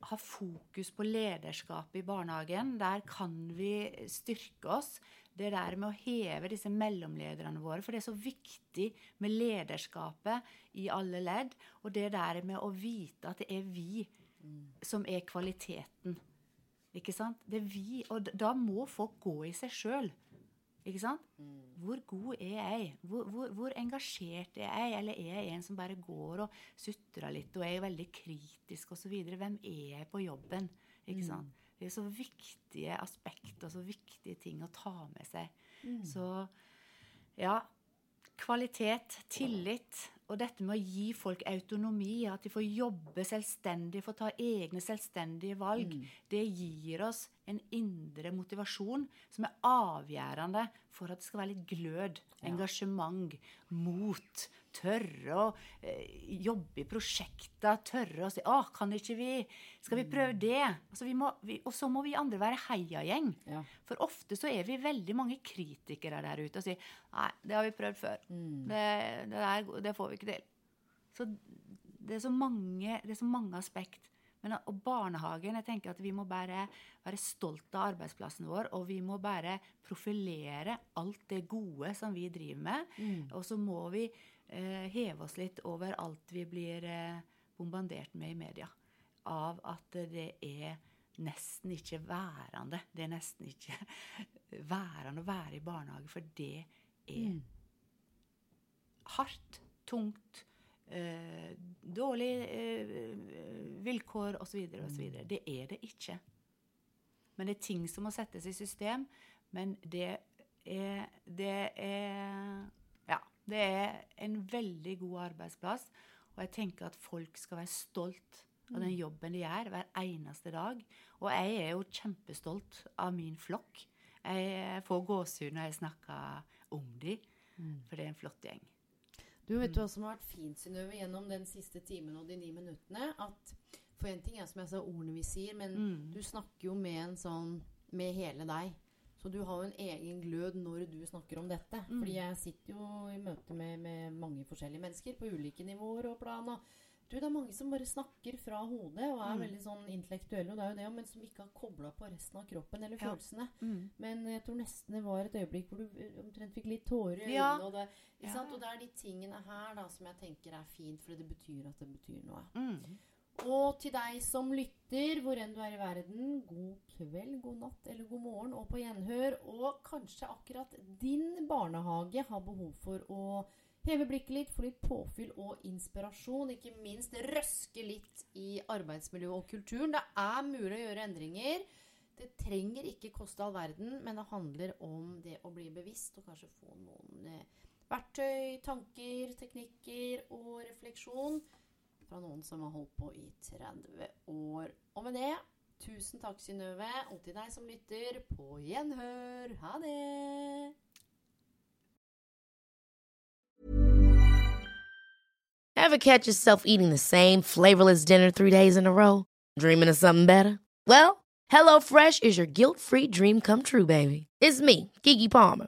ha fokus på lederskapet i barnehagen, der kan vi styrke oss. Det der med å heve disse mellomlederne våre, for det er så viktig med lederskapet i alle ledd. Og det der med å vite at det er vi som er kvaliteten. Ikke sant? Det er vi, og da må folk gå i seg sjøl. Ikke sant? Hvor god er jeg? Hvor, hvor, hvor engasjert er jeg? Eller er jeg en som bare går og sutrer litt og er veldig kritisk osv.? Hvem er jeg på jobben? Ikke sant? Det er så viktige aspekter så viktige ting å ta med seg. Så ja, kvalitet, tillit og dette med å gi folk autonomi, at de får jobbe selvstendig, får ta egne selvstendige valg, det gir oss en indre motivasjon som er avgjørende for at det skal være litt glød, engasjement, mot. Tørre å eh, jobbe i prosjekter, tørre å si 'Å, kan ikke vi Skal vi prøve det?' Altså, vi må, vi, og så må vi andre være heiagjeng. Ja. For ofte så er vi veldig mange kritikere der ute og sier 'Nei, det har vi prøvd før. Det, det, der, det får vi ikke til'. Så det er så mange, det er så mange aspekt. Men, og barnehagen, jeg tenker at vi må bare være stolt av arbeidsplassen vår, og vi må bare profilere alt det gode som vi driver med. Og så må vi heve oss litt over alt vi blir eh, bombardert med i media. Av at det er nesten ikke værende. Det er nesten ikke værende å være i barnehage, for det er hardt, tungt, eh, dårlig eh, vilkår osv. osv. Det er det ikke. Men det er ting som må settes i system. Men det er, det er. Det er en veldig god arbeidsplass. Og jeg tenker at folk skal være stolt av den jobben de gjør hver eneste dag. Og jeg er jo kjempestolt av min flokk. Jeg får gåsehud når jeg snakker om de, for det er en flott gjeng. Du vet hva som har vært fint, Synnøve, gjennom den siste timen og de ni minuttene? At For en ting er som jeg sa, ordene vi sier, men Mm. du snakker jo med en sånn Med hele deg. Så du har jo en egen glød når du snakker om dette. Mm. Fordi jeg sitter jo i møte med, med mange forskjellige mennesker på ulike nivåer og plan. Og du, det er mange som bare snakker fra hodet og er Mm. veldig sånn intellektuelle, og det er jo det, men som ikke har kobla på resten av kroppen eller Ja. følelsene. Mm. Men jeg tror nesten det var et øyeblikk hvor du eh, omtrent fikk litt tårer i Ja. øynene. Og det, Ja. sant? og det er de tingene her da som jeg tenker er fint, for det betyr at det betyr noe. Mm. Og til deg som lytter, hvor enn du er i verden, god kveld, god natt eller god morgen, og på gjenhør. Og kanskje akkurat din barnehage har behov for å heve blikket litt, få litt påfyll og inspirasjon. Ikke minst røske litt i arbeidsmiljøet og kulturen. Det er mulig å gjøre endringer. Det trenger ikke koste all verden, men det handler om det å bli bevisst og kanskje få noen eh, verktøy, tanker, teknikker og refleksjon fra noen som har holdt på i 30 år. Og med det, tusen takk, Synnøve, og til deg som lytter, på gjenhør. Ha det! Ever catch yourself eating the same flavorless dinner three days in a row? Dreaming of something better? Well, HelloFresh is your guilt free dream come true, baby. It's me, Gigi Palmer.